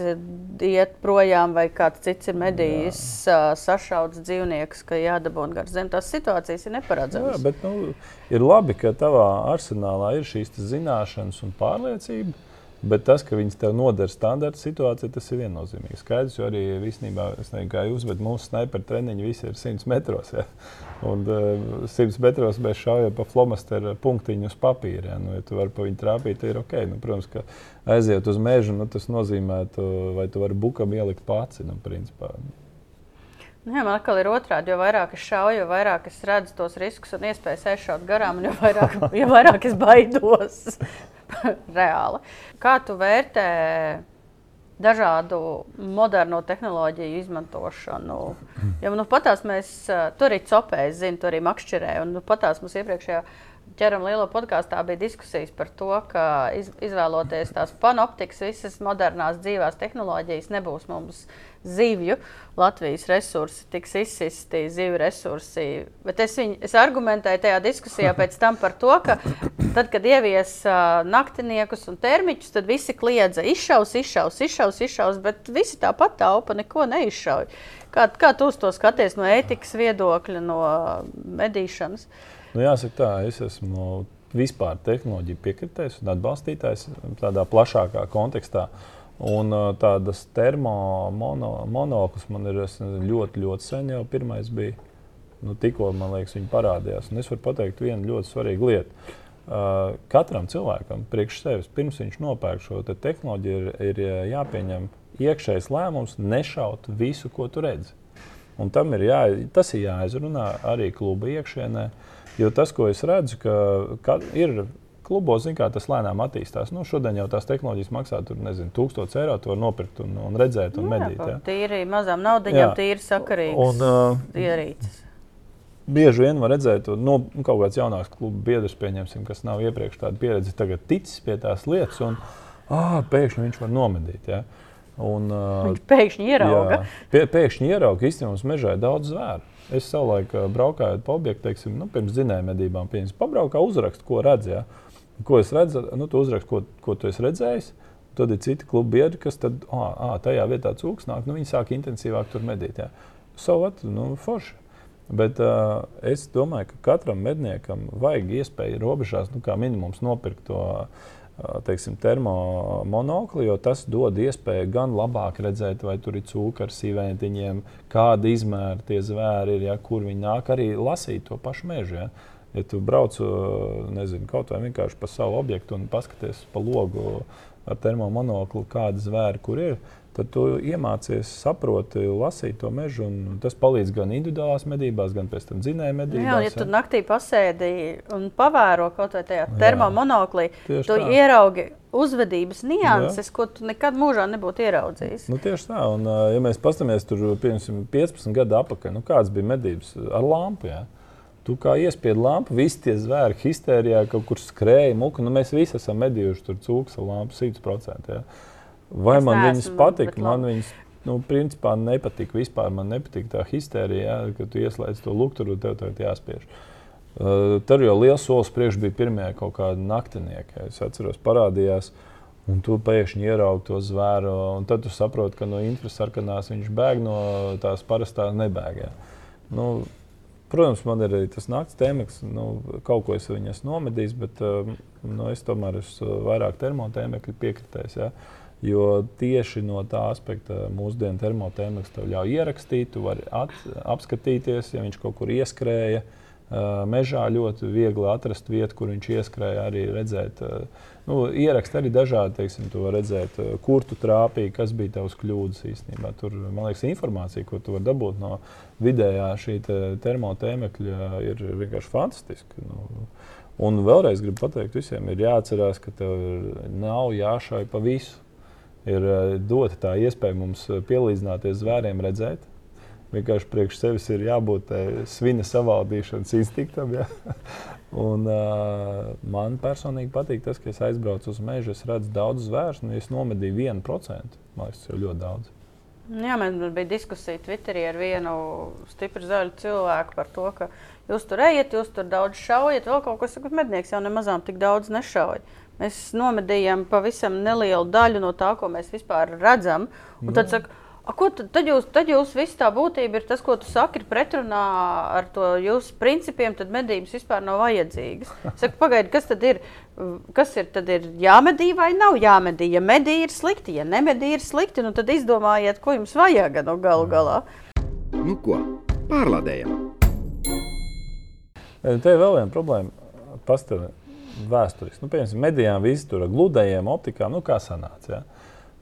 iet projām, vai kāds cits ir medījis Jā. sašauts dzīvnieks, ka jādabūna gar zem. Tās situācijas ir neparedzamas. Jā, bet nu, ir labi, ka tavā arsenālā ir šīs zināšanas un pārliecība. Bet tas, ka viņas tev noder standarta situācijā, tas ir viennozīmīgi skaidrs. Jo arī īstenībā, es nezinu, kā jūs, bet mūsu sniperu treniņi visi ir 100 metros. Ja? Un uh, eh, 100 metros mēs šaujam pa flomasteru punktiņu uz papīra. Ja? Nu, ja tu vari pa viņu trāpīt, ir ok. Nu, protams, ka aiziet uz mežu, nu, tas nozīmē, tu, vai tu vari bukam ielikt pats. Nu, principā. Nu, jā, man atkal ir otrādi. Jo vairāk es šauju, jo vairāk es redzu tos riskus un iespējas aizšaut garām, jo vairāk, jo vairāk es baidos. reāli. Kā tu vērtē dažādu moderno tehnoloģiju izmantošanu? Jo nu, patās mēs tur arī copējam, zinu, tur arī makšķerē. Un nu, patās mums iepriekšējā ķeram lielo podkāstā bija diskusijas par to, ka iz, izvēloties tās panoptikas, visas modernās dzīvās tehnoloģijas nebūs mums zivju. Latvijas resursi tiks izsisti, zivju resursi. Bet es, viņu, es argumentēju tajā diskusijā pēc tam par to, ka tad, kad ievies uh, naktiniekus un termiķus, tad visi kliedza izšaus, izšaus, izšaus, izšaus, bet visi tāpat taupa neko neizšauj. Kā, kā tu to skaties no ētikas viedokļa, no medīšanas? Nu, jāsaka, tā, es esmu vispār tehnoloģiju piekritējis un atbalstītājs tādā plašākā kontekstā. Uh, Un tādas termomonoklis man ir ļoti, ļoti sen jau pirmais bija. Nu, tikko man liekas, viņi parādījās. Un es varu pateikt vienu ļoti svarīgu lietu. Uh, katram cilvēkam, priekš sevis, pirms viņš nopērk šo te tehnoloģiju, ir, ir jāpieņem iekšējs lēmums, nešaut visu, ko tu redzi. Un tam ir, jā, tas ir jāizrunā arī kluba iekšienē. Jo tas, ko es redzu, ka, ka ir klubos kā, tas lēnām attīstās. Nu, šodien jau tās tehnoloģijas maksā tur, nezinu, 1000 eiro. To nopirkt un, un redzēt, un jā, medīt. Jā. Tīri mazām naudaiņām, tīri sakarīgs un, uh, ierīces. Bieži vien var redzēt, ka nu, kaut kāds jaunāks klubu biedrs, kas nav iepriekš tādu pieredzi, tagad ticis pie tās lietas, un ah, pēkšņi viņš var nomedīt. Ja? Un, uh, viņš pēkšņi ierauga. Jā, pie, pēkšņi ierauga, ka īstenībā mums mežā ir daudz zvēru. Es savulaik braukāju pa objektu, teiksim, nu, pirms zinājuma medībām, pieņemsim, pabraukā uzrakstu, ko redzēju. Ja? Ko es redzu, nu, tu uzraksti, ko, ko tu esi redzējis. Tad ir citi klubi biedri, kas tad, ah, ah, tajā vietā cūks nāk, nu, viņi sāk intensīvāk tur medīt. Savat, nu, forši. Bet uh, es domāju, ka katram medniekam vajag iespēju robežās, nu, kā minimums, nopirkt to uh, termomonokli, jo tas dod iespēju gan labāk redzēt, vai tur ir cūka ar sīvētiņiem, kāda izmēra tie zvēri ir, ja, kur viņi nāk, arī lasīt to pašu mežu. Ja. Ja tu brauc nezinu, kaut vai vienkārši pa savu objektu un paskaties pa logu ar termomonoklu, kāda zvēra kur ir, tad tu iemācies, saproti, lasīt to mežu. Tas palīdz gan individuālās medībās, gan pēc tam dzinēja medībās. Jā, ja tu naktī pasēdi un pavēro kaut vai tajā termomonoklī, tu tā. ieraugi uzvedības nianses, Jā. ko tu nekad mūžā nebūtu ieraudzījis. Nu, tieši tā, un ja mēs paskatāmies tur piemēram 15 gadu atpakaļ, nu, kādas bija medības ar lampu. Jā? Tu kā iespiedu lampu, visi tie zvēri histērijā kaut kur skrēja, muka. Nu, mēs visi esam medījuši tur ar lampu 100%. Ja. Vai es man viņas patika? Man viņas nu, principā nepatika vispār. Man nepatika tā histērija, ja, ka tu ieslēdz to lukturu tev tagad jāspiež. Uh, tur jau liels solis priekš bija pirmie kaut kādi naktinieki. Es atceros, parādījās. Un tu pēkšņi ieraugi to zvēru, un tad tu saproti, ka no infrasarkanās viņš bēg no tās parastās nebēgā. Nu, protams, man ir arī tas naktas tēmeks, nu, kaut ko es viņu esmu nomedījis, bet uh, nu, es tomēr esmu vairāk termotēmekļu piekritējis. Ja? Jo tieši no tā aspekta mūsdienu termotēmeks tev ļauj ierakstīt, tu vari at, apskatīties, ja viņš kaut kur ieskrēja. Uh, Mežā ļoti viegli atrast vietu, kur viņš ieskrēja, arī redzēt. Nu, ierakst arī dažādi, teiksim, to redzēt, kur tu trāpīji, kas bija tavs kļūdas īstenībā. Tur, man liekas, informācija, ko tu vari dabūt no vidējā šī te termotēmekļa, ir vienkārši fantastiska. Nu, un vēlreiz gribu pateikt visiem, ir jāatcerās, ka tev nav jāšauj pa visu. Ir dota tā iespēja mums pielīdzināties zvēriem, redzēt, vienkārši priekš sevis ir jābūt svina savaldīšanas instinktam. Ja? Un, uh, man personīgi patīk tas, ka es aizbraucu uz mežu, es redzu daudz zvēru, un es nomedīju vienu procentu. Man liekas, tas ir ļoti daudz. Jā, man bija diskusija Twitterī ar vienu stipru zaļu cilvēku par to, ka jūs tur ejat, jūs tur daudz šaujat, vēl kaut kas tāds - mednieks jau nemazām tik daudz nešauj. Mēs nomedījām pavisam nelielu daļu no tā, ko mēs vispār redzam. Un tad saka, A, ko tad, tad, jūs, tad jūs viss tā būtība ir tas, ko tu saki, ir pretrunā ar to jūsu principiem, tad medības vispār nav vajadzīgas. Saku, pagaidi, kas tad ir? Kas ir, tad ir jāmedī vai nav jāmedī? Ja medī ir slikti, ja nemedī ir slikti, nu tad izdomājiet, ko jums vajag no galu galā. Nu ko, pārlādējam. Te ir vēl viena problēma. Pastāv vēsturiski. Nu, piemēram, medijām visi tur gludējiem optikām, nu kā sanāca. Ja?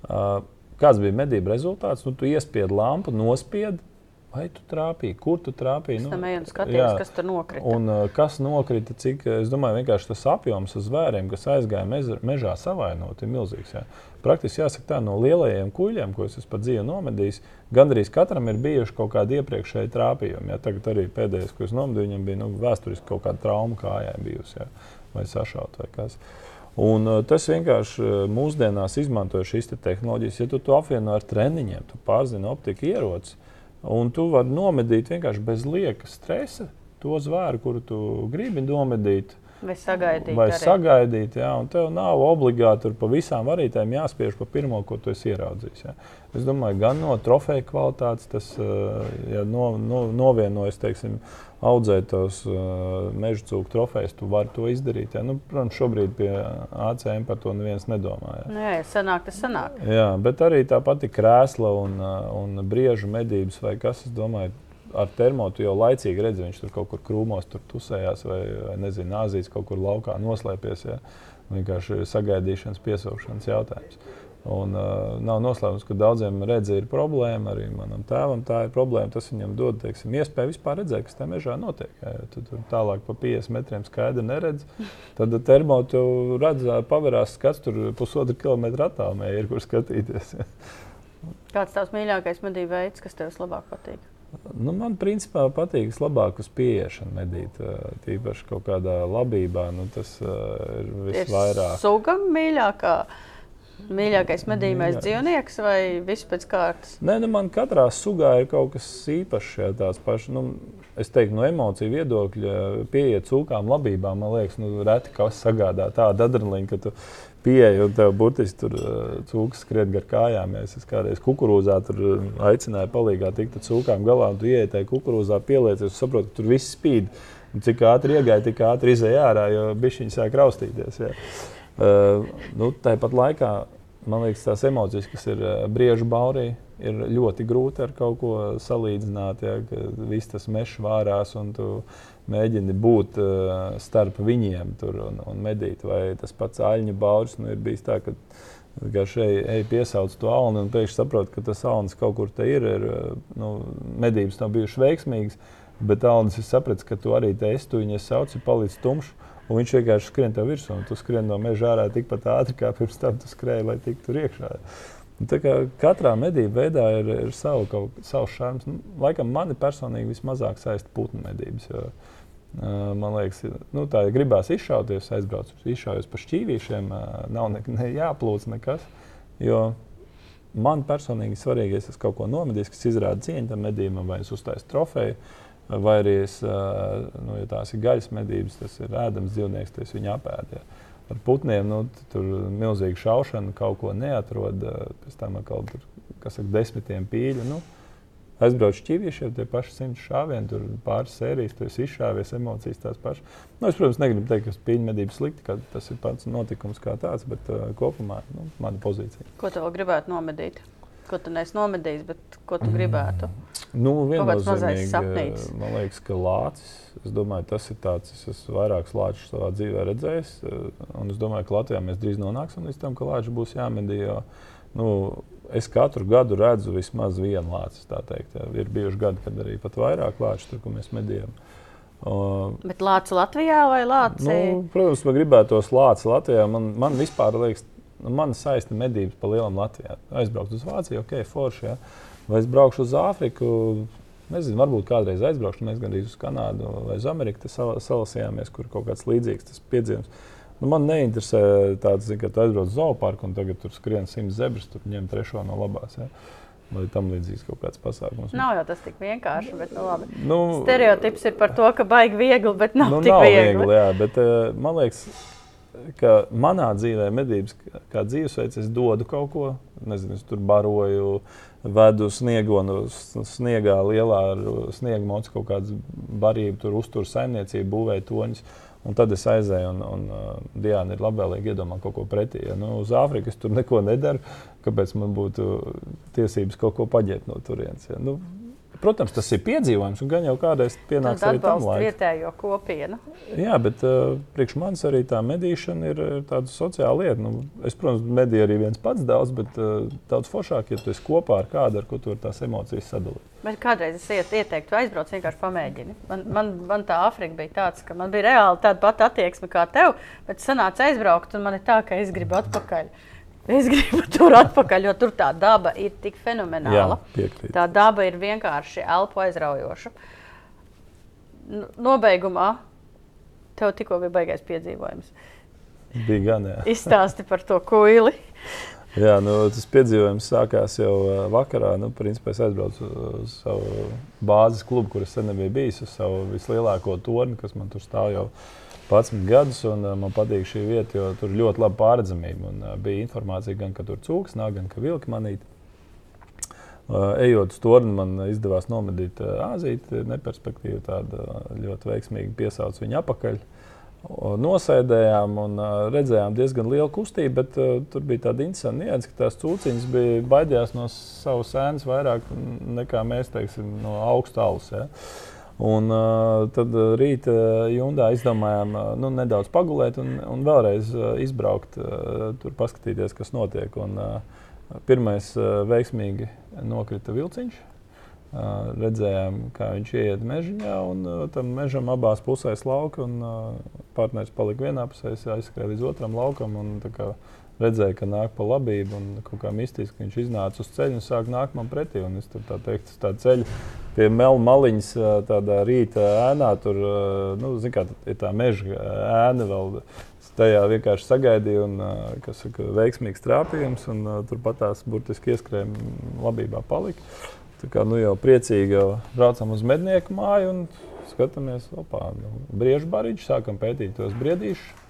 Uh, Kāds bija medību rezultāts? Nu, tu iespiedi lampu, nospiedi. Vai tu trāpīji? Kur tu trāpīji? Nu, skatījos, kas tur nokrita. Un, uh, kas nokrita? Cik, es domāju, vienkārši tas apjoms uz zvēriem, kas aizgāja mežā, mežā savainot, ir milzīgs. Jā. Praktiski jāsaka, tā no lielajiem kuģiem, ko es pat dzīvoju nomedījis, gandrīz katram ir bijuši kaut kādi iepriekšēji trāpījumi. Jā. Tagad arī pēdējais, ko es nomedīju, viņam bija nu, vēsturiski kaut kāda trauma kājai bijusi jā. vai sašauta vai kas cits. Un, uh, tas vienkārši uh, mūsdienās izmanto šīs te tehnoloģijas. Ja tu to apvieno ar treniņiem, tu pārzini optiku ieroci, un tu vari nomedīt vienkārši bez lieka stresa to zvēru, kuru tu gribi nomedīt. Vai sagaidīt? Vai arī. sagaidīt, jā, un tev nav obligāti pa visām varītēm jāspiež pa pirmo, ko tu esi ieraudzījis. Jā. Es domāju, gan no trofeja kvalitātes, tas uh, ja no, no, novienojas, teiksim, audzēt tos uh, meža cūku trofejus, tu vari to izdarīt. Ja? Nu, protams, šobrīd pie ACM par to neviens nedomā. Ja? Nu, jā, sanāk, tas sanāk. Jā, bet arī tā pati krēsla un, uh, un briežu medības vai kas, es domāju, ar termotu jau laicīgi redzi, viņš tur kaut kur krūmos tur tusējās vai, vai nezinu, nāzīs kaut kur laukā noslēpies. Ja? Vienkārši sagaidīšanas, piesaušanas jautājums. Un, uh, nav noslēpums, ka daudziem redzēt, ir problēma. Arī manam tēvam tā ir problēma. Tas viņam dod teiksim, iespēju vispār redzēt, kas tajā mežā notiek. Ja, tu tur tālāk pa 50 metriem skaidri neredz, tad termotu redz, pavērās skats tur pusotru kilometru attālumā, ir kur skatīties. Ja. Kāds tavs mīļākais medību veids, kas tev labāk patīk? Nu, man principā patīk vislabāk uz pieiešanu medīt. Tīpaši kaut kādā labībā. Nu, tas uh, ir visvairāk. Ir suga mīļākā. Mīļākais medījumais dzīvnieks vai viss pēc kārtas? Nē, nu man katrā sugā ir kaut kas īpašs. Jā, tās pašas, nu, es teiktu, no emociju viedokļa, pieiet cūkām labībām, man liekas, nu, reti kas sagādā tādu adrenalīnu, ka tu pieeji un tev burtiski tur cūkas skriet gar kājām. Ja es kādreiz kukurūzā tur aicināju palīdzēt, tikt cūkām galā, un tu ieej tajā kukurūzā, pieliecies, saproti, ka tur viss spīd. Un cik ātri iegāja, tik ātri izēja ārā, jo bišķiņi sāk raustīties. Jā. Uh, nu, tāpat laikā man liekas, tās emocijas, kas ir uh, briežu baurī, ir ļoti grūti ar kaut ko salīdzināt. Ja, viss tas mežs vārās un tu mēģini būt uh, starp viņiem tur un, un medīt. Vai tas pats aļņu bauris nu, ir bijis tā, ka vienkārši ej, ej piesauc to alni un pēkšņi saproti, ka tas alnis kaut kur te ir. ir nu, medības nav bijušas veiksmīgas, bet alnis ir sapratis, ka tu arī te esi, tu viņu sauci, paliec tumšs. Un viņš vienkārši skrien tev virsū, un tu skrien no meža ārā tikpat ātri, kā pirms tam tu skrēji, lai tiktu tur iekšā. Katrā medību veidā ir, ir savu, kaut, savs šarms. Nu, laikam mani personīgi vismazāk saista putnu medības. Jo, uh, man liekas, nu, tā ir ja gribās izšauties, aizbraukt, izšaujos pa šķīvīšiem, uh, nav ne, ne jāplūc nekas. Jo man personīgi svarīgais, ja es kaut ko nomedīju, kas izrāda cieņu tam medījumam, vai es uztaisu trofeju Vai arī, es, nu, ja tās ir gaļas medības, tas ir ēdams dzīvnieks, tas viņa apēdē. Ar putniem nu, tur ir milzīga šaušana, kaut ko neatrod. Pēc tam kaut kur saka, desmitiem pīļu. Nu, aizbraucu šķīvīšiem, tie paši simts šāvieni, tur pāris sērijas, tu esi izšāvies, emocijas tās pašas. Nu, es, protams, negribu teikt, ka pīļu medības slikti, ka tas ir pats notikums kā tāds, bet uh, kopumā nu, mana pozīcija. Ko tu vēl gribētu nomedīt? Ko tu neesi nomedījis, bet ko tu gribētu? Nu, mazais viennozīmīgi, sapnītis. Man liekas, ka lācis. Es domāju, tas ir tāds, es esmu vairākus lāčus savā dzīvē redzējis. eh, Un es domāju, ka Latvijā mēs drīz nonāksim līdz tam, ka lāči būs jāmedī. Jo, nu, es katru gadu redzu vismaz vienu lāci. teikt. Ir bijuši gadi, kad arī pat vairāk lāču tur, ko mēs medījām. Uh, Bet Lācis Latvijā vai Lācis? Nu, protams, man gribētu tos lācis Latvijā. Man, man vispār liekas, nu, man saista medības pa lielam Latvijā. Aizbraukt uz Vāciju, ok, forši. Ja? Vai es braukšu uz Āfriku? Nezinu, varbūt kādreiz aizbraukšu, mēs gan arī uz Kanādu vai uz Ameriku sal salasījāmies, kur kaut kāds līdzīgs tas piedzīvums. Nu, man neinteresē tāds, ka tu aizbrauc uz zooparku un tagad tur skrien simts zebras, tur ņem trešo no labās. Ja? Vai tam līdzīgs kaut kāds pasākums. Nav jau tas tik vienkārši, bet nu, labi. Nu, Stereotips ir par to, ka baigi viegli, bet nav nu, tik nav viegli. viegli. Jā, bet uh, man liekas, ka manā dzīvē, medības kā- dzīvesveids, es dodu kaut ko. Nezinu, es tur baroju, vedu sniegonu, sniegā lielā ar sniega mocu kaut kādas barības, tur uztur saimniecību, būvēju toņus. Un tad es aizēju, un, un uh, Diana ir labvēlīgi iedomā kaut ko pretī. Ja, nu, uz Āfrikas tur neko nedaru, kāpēc man būtu tiesības kaut ko paģēt no turienes. Ja? Nu, protams, tas ir piedzīvojums, un gan jau kādreiz pienāks arī tam laikam. vietējo kopienu. Jā, bet uh, priekš manis arī tā medīšana ir tāda sociāla lieta. Nu, es, protams, medīju arī viens pats daudz, bet uh, daudz foršāk, ja tu esi kopā ar kādu, ar ko tu tās emocijas sadalīt. Bet kādreiz es iet, ieteiktu, aizbraukt, vienkārši pamēģini. Man, man, man tā Āfrika bija tāds, ka man bija reāli tāda pati attieksme kā tev, bet sanāca aizbraukt, un man ir tā, ka es gribu atpakaļ. Es gribu tur atpakaļ, jo tur tā daba ir tik fenomenāla. piekrītu. Tā daba ir vienkārši elpu aizraujoša. Nobeigumā tev tikko bija baigais piedzīvojums. Bija gan, jā. Izstāsti par to kuili. jā nu, tas piedzīvojums sākās jau uh, vakarā. Nu, principā es aizbraucu uz savu bāzes klubu, kur es sen nebiju bijis, uz savu vislielāko torni, kas man tur stāv jau 11 gadus. Un, uh, man patīk šī vieta, jo tur ļoti laba pārredzamība. Un, uh, bija informācija gan, ka tur cūks nāk, gan ka vilki manīt. Uh, ejot uz torni, man izdevās nomedīt Āzīti, neperspektīvu, tādu ļoti veiksmīgi piesauc viņu apakaļ. Nosēdējām un redzējām diezgan lielu kustību, bet tur bija tāda interesanta nianse, ka tās cūciņas bija baidījās no savas sēnes vairāk nekā mēs teiksim, no augsta alus. Ja? Un, uh, tad uh, rītā jūnijā izdomājām uh, nu, nedaudz pagulēt un, un vēlreiz uh, izbraukt, uh, tur paskatīties, kas notiek. Un, uh, pirmais uh, veiksmīgi nokrita vilciņš. Uh, redzējām, kā viņš ieiet mežā, un uh, tam mežam abās pusēs lauka. Un, uh, partneris palika vienā pusē, es aizskrēju līdz otram laukam. Un, kā redzēju, ka nāk pa labību, un kaut kā mistiski viņš iznāca uz ceļa un sāk nākt man pretī. Un es tur tā teikt, uz tā ceļa pie melna maliņas, tādā rīta ēnā, tur nu, kā, ir tā meža ēna vēl. Tajā vienkārši sagaidīju, un kas ir veiksmīgs trāpījums, un turpat tās burtiski ieskrēja labībā palika. Tā kā nu jau priecīgi braucam uz mednieku māju un skatāmies, opā, nu, briežu bariņš, sākam pētīt tos briedīšus.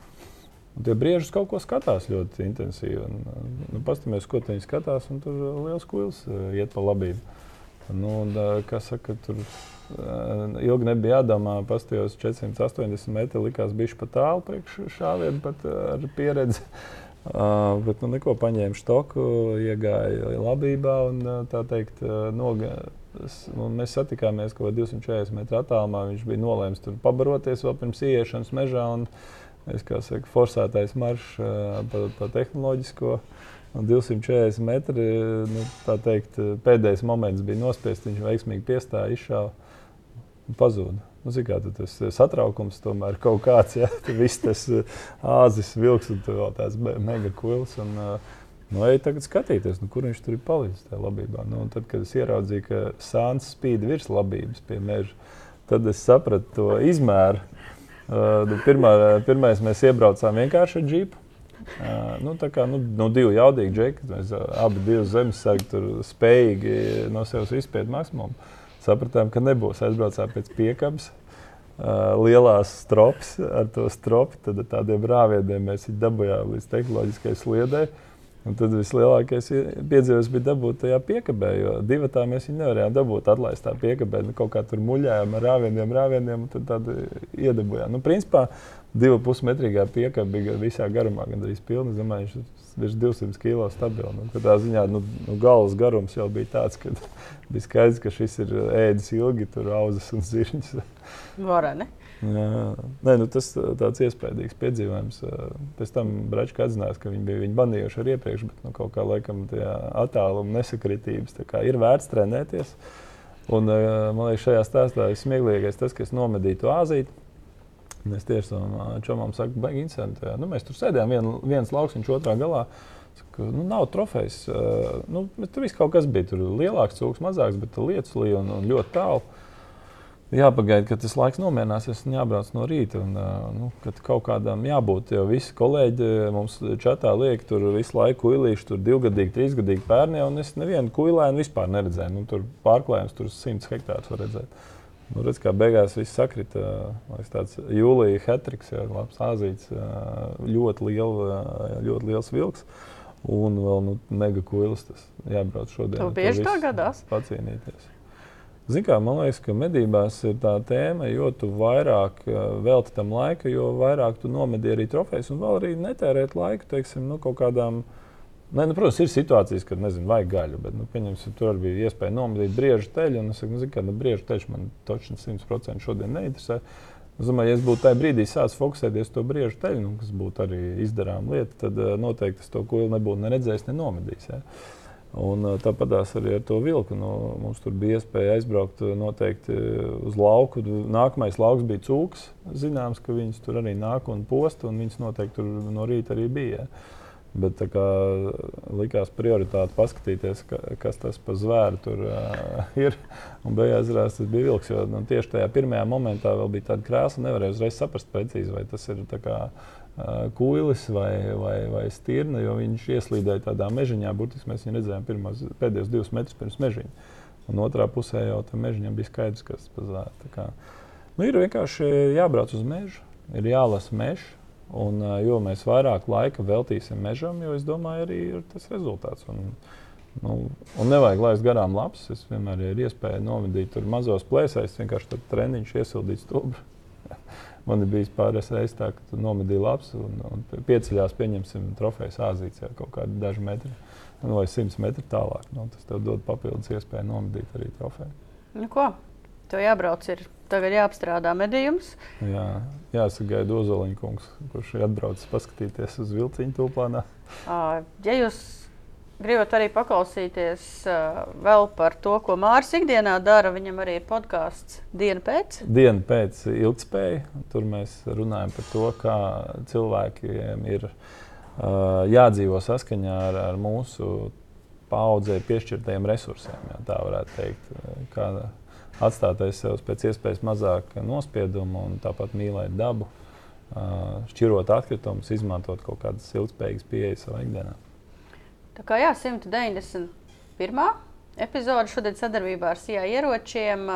Un tie briežus kaut ko skatās ļoti intensīvi. Un, nu, Paskatāmies, ko viņi skatās, un tur liels kuils uh, iet pa labību. Nu, un, uh, kas saka, tur uh, ilgi nebija jādomā, pastījos 480 metri, likās bišķi pa tālu priekš šāvienu, pat ar pieredzi. Uh, bet nu, neko paņēma štoku, iegāja labībā un tā teikt, noga, nu, mēs satikāmies kaut kādā 240 metru attālumā. Viņš bija nolēmis tur pabaroties vēl pirms ieiešanas mežā. Un, es saku, forsētais maršs pa, pa tehnoloģisko. Un 240 metri, nu, tā teikt, pēdējais moments bija nospiests. Viņš veiksmīgi piestāja, izšāva un pazuda. Nu, zini, kā, tas eh, satraukums tomēr ir kaut kāds, ja viss tas āzis, vilks un tās me- mega kuils. Un, Nu, ej tagad skatīties, nu, kur viņš tur ir palicis tajā labībā. Nu, tad, kad es ieraudzīju, ka sāns spīd virs labības pie meža, tad es sapratu to izmēru. Uh, pirmā, pirmais mēs iebraucām vienkārši ar džipu. Uh, nu, tā kā nu, nu, divi jaudīgi džeki, mēs uh, abi divi zemesargi spējīgi no sevis izspiest maksimumu. sapratām, ka nebūs. Aizbraucām pēc piekabes. Uh, lielās strops ar to stropu, tad tādiem rāvieniem mēs viņu dabūjām līdz tehnoloģiskajai sliedei. Un tad vislielākais piedzīvojums bija dabūt tajā piekabē, jo divi tā mēs viņu nevarējām dabūt. Atlaistā piekabē, nu, kaut kā tur muļājām ar rāvieniem, rāvieniem, un tad iedabūjām. Nu, principā, divu pusmetrīgā piekabē bija visā garumā, gandrīz pilna. Es domāju, viņš virs 200 kg stabils. Nu, tā ziņā nu, nu, galvas garums jau bija tāds, ka bija skaidrs, ka šis ir ēdis ilgi, tur auzas un zirņas. Vareni. Nē, nu tas tāds iespaidīgs piedzīvojums. Pēc tam Bračka atzinās, ka viņi bija viņu banījuši ar iepriekš, bet nu, kaut kā laikam attāluma nesakritības ir vērts trenēties. Un, man liekas, šajā stāstā ir smieklīgais tas, ka es nomedīju to āzīti. Es tieši tam čomam saku, baigi interesanti. Nu, mēs tur sēdējām, vien, viens lauks otrā galā. Saku, nu, nav trofejas. Nu, tur viss kaut kas bija. Tur lielāks cūks, mazāks, bet lietas līja un, un ļoti tālu jāpagaida, kad tas laiks nomierinās, un jābrauc no rīta. Un, nu, kad kaut kādam jābūt, jo visi kolēģi mums čatā liek, tur visu laiku kuilīši, tur divgadīgi, trīsgadīgi bērni, un es nevienu kuilēnu vispār neredzēju. Nu, tur pārklājums, tur simts hektārus var redzēt. Nu, redz, kā beigās viss sakrita. Tāds jūlijā hetriks, jau labs āzīts, ļoti, liela, ļoti liels vilks. Un vēl nu, mega kuilis. Tas jābrauc šodien. Tev bieži tā gadās? Pacīnīties. Kā, man liekas, ka medībās ir tā tēma, jo vairāk eh, veltīji tam laika, jo vairāk tu nomedi arī trofejas un vēl arī netērēt laiku teiksim, nu, kaut kādām. Ne, nu, protams, ir situācijas, kad nezinu, vajag gaļu, bet nu, tur arī bija iespēja nomedīt briežu teļu. Es saku, nu, ka nu, briežu teļš man točni 100% šodien neinteresē. Es domāju, ja es būtu tajā brīdī sācis fokusēties uz to briežu teļu, nu, kas būtu arī izdarām lieta, tad uh, noteikti es to kūlu nebūtu ne redzējis, ne nomedījis. Ja. Un tāpat arī ar to vilku. Nu, mums tur bija iespēja aizbraukt noteikti uz lauku. Nākamais lauks bija cūks. Zināms, ka viņas tur arī nāk un posta, un viņas noteikti tur no rīta arī bija. Bet kā, likās prioritāte paskatīties, ka, kas tas par zvēru tur uh, ir. Un beigās tas bija vilks. Jo nu, tieši tajā pirmajā momentā vēl bija tāda krāsa, nevarēja uzreiz saprast precīzi, vai tas ir. Kā, kuilis vai, vai, vai stirna, jo viņš ieslīdēja tādā mežiņā. Burtiski mēs viņu redzējām pirmos, pēdējos divus metrus pirms mežiņa. Un otrā pusē jau tam mežiņam bija skaidrs, kas ir. Nu, ir vienkārši jābrauc uz mežu, ir jālasa mežs. Un, jo mēs vairāk laika veltīsim mežam, jo es domāju, arī ir tas rezultāts. Un, nu, un nevajag laist garām labs. Es vienmēr ir iespēja novadīt tur mazos plēsēs, vienkārši treniņš iesildīt stūri. Man ir bijis pāris reizes tā, ka tu nomedīji labs un, un pieceļās, pieņemsim, trofejas āzīts jau kaut kādi daži metri nu, vai simts metri tālāk. Nu, tas tev dod papildus iespēju nomedīt arī trofeju. Nu, ko? Tev jābrauc, ir tagad jāapstrādā medījums. Jā, jāsagaida Ozoliņa kungs, kurš atbraucis paskatīties uz vilciņu tūplānā. Ja jūs gribat arī paklausīties uh, vēl par to, ko Mārcis ikdienā dara, viņam arī ir podkāsts Diena pēc. Diena pēc ilgspēja. Tur mēs runājam par to, kā cilvēkiem ir uh, jādzīvo saskaņā ar, ar mūsu paudzē piešķirtajiem resursiem. Jā, tā varētu teikt. Kā atstāt aiz sevis pēc iespējas mazāk nospiedumu un tāpat mīlēt dabu, uh, šķirot atkritumus, izmantot kaut kādas ilgspējīgas pieejas savā ikdienā. Tā kā jā, 191. epizode šodien sadarbībā ar CIA ieročiem.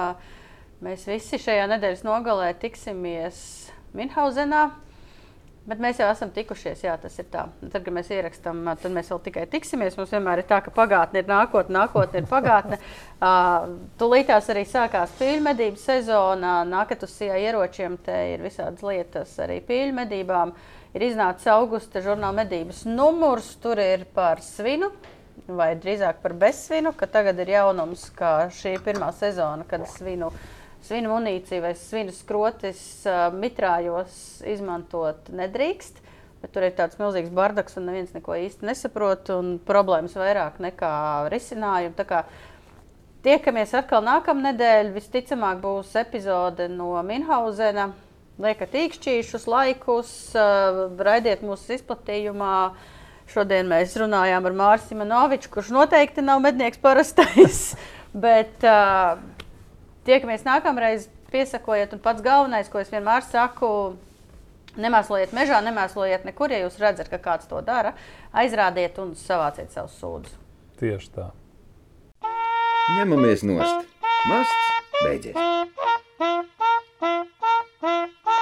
Mēs visi šajā nedēļas nogalē tiksimies Minhausenā. Bet mēs jau esam tikušies, jā, tas ir tā. Tad, kad mēs ierakstām, tad mēs vēl tikai tiksimies. Mums vienmēr ir tā, ka pagātne ir nākotne, nākotne ir pagātne. uh, Tūlītās arī sākās pīļu medību sezona. Nākat uz CIA ieročiem, te ir visādas lietas arī pīļu medībām. Uh, ir iznācis augusta žurnāla medības numurs. Tur ir par svinu, vai drīzāk par bezsvinu, ka tagad ir jaunums, ka šī ir pirmā sezona, kad svinu, svinu munīciju vai svinu skrotis uh, mitrājos izmantot nedrīkst. Bet tur ir tāds milzīgs bardaks, un neviens neko īsti nesaprot, un problēmas vairāk nekā risinājumu. Tiekamies atkal nākamnedēļ. Visticamāk, būs epizode no Minhausena liekat īkšķīšus laikus, uh, raidiet mūsu izplatījumā. Šodien mēs runājām ar Mārciņu Simonoviču, kurš noteikti nav mednieks parastais. bet uh, tiekamies nākamreiz, piesakojiet, un pats galvenais, ko es vienmēr saku, nemēslojiet mežā, nemēslojiet nekur, ja jūs redzat, ka kāds to dara, aizrādiet un savāciet savus sūdzes. Tieši tā. Ņemamies nost. Masts beidzies. Música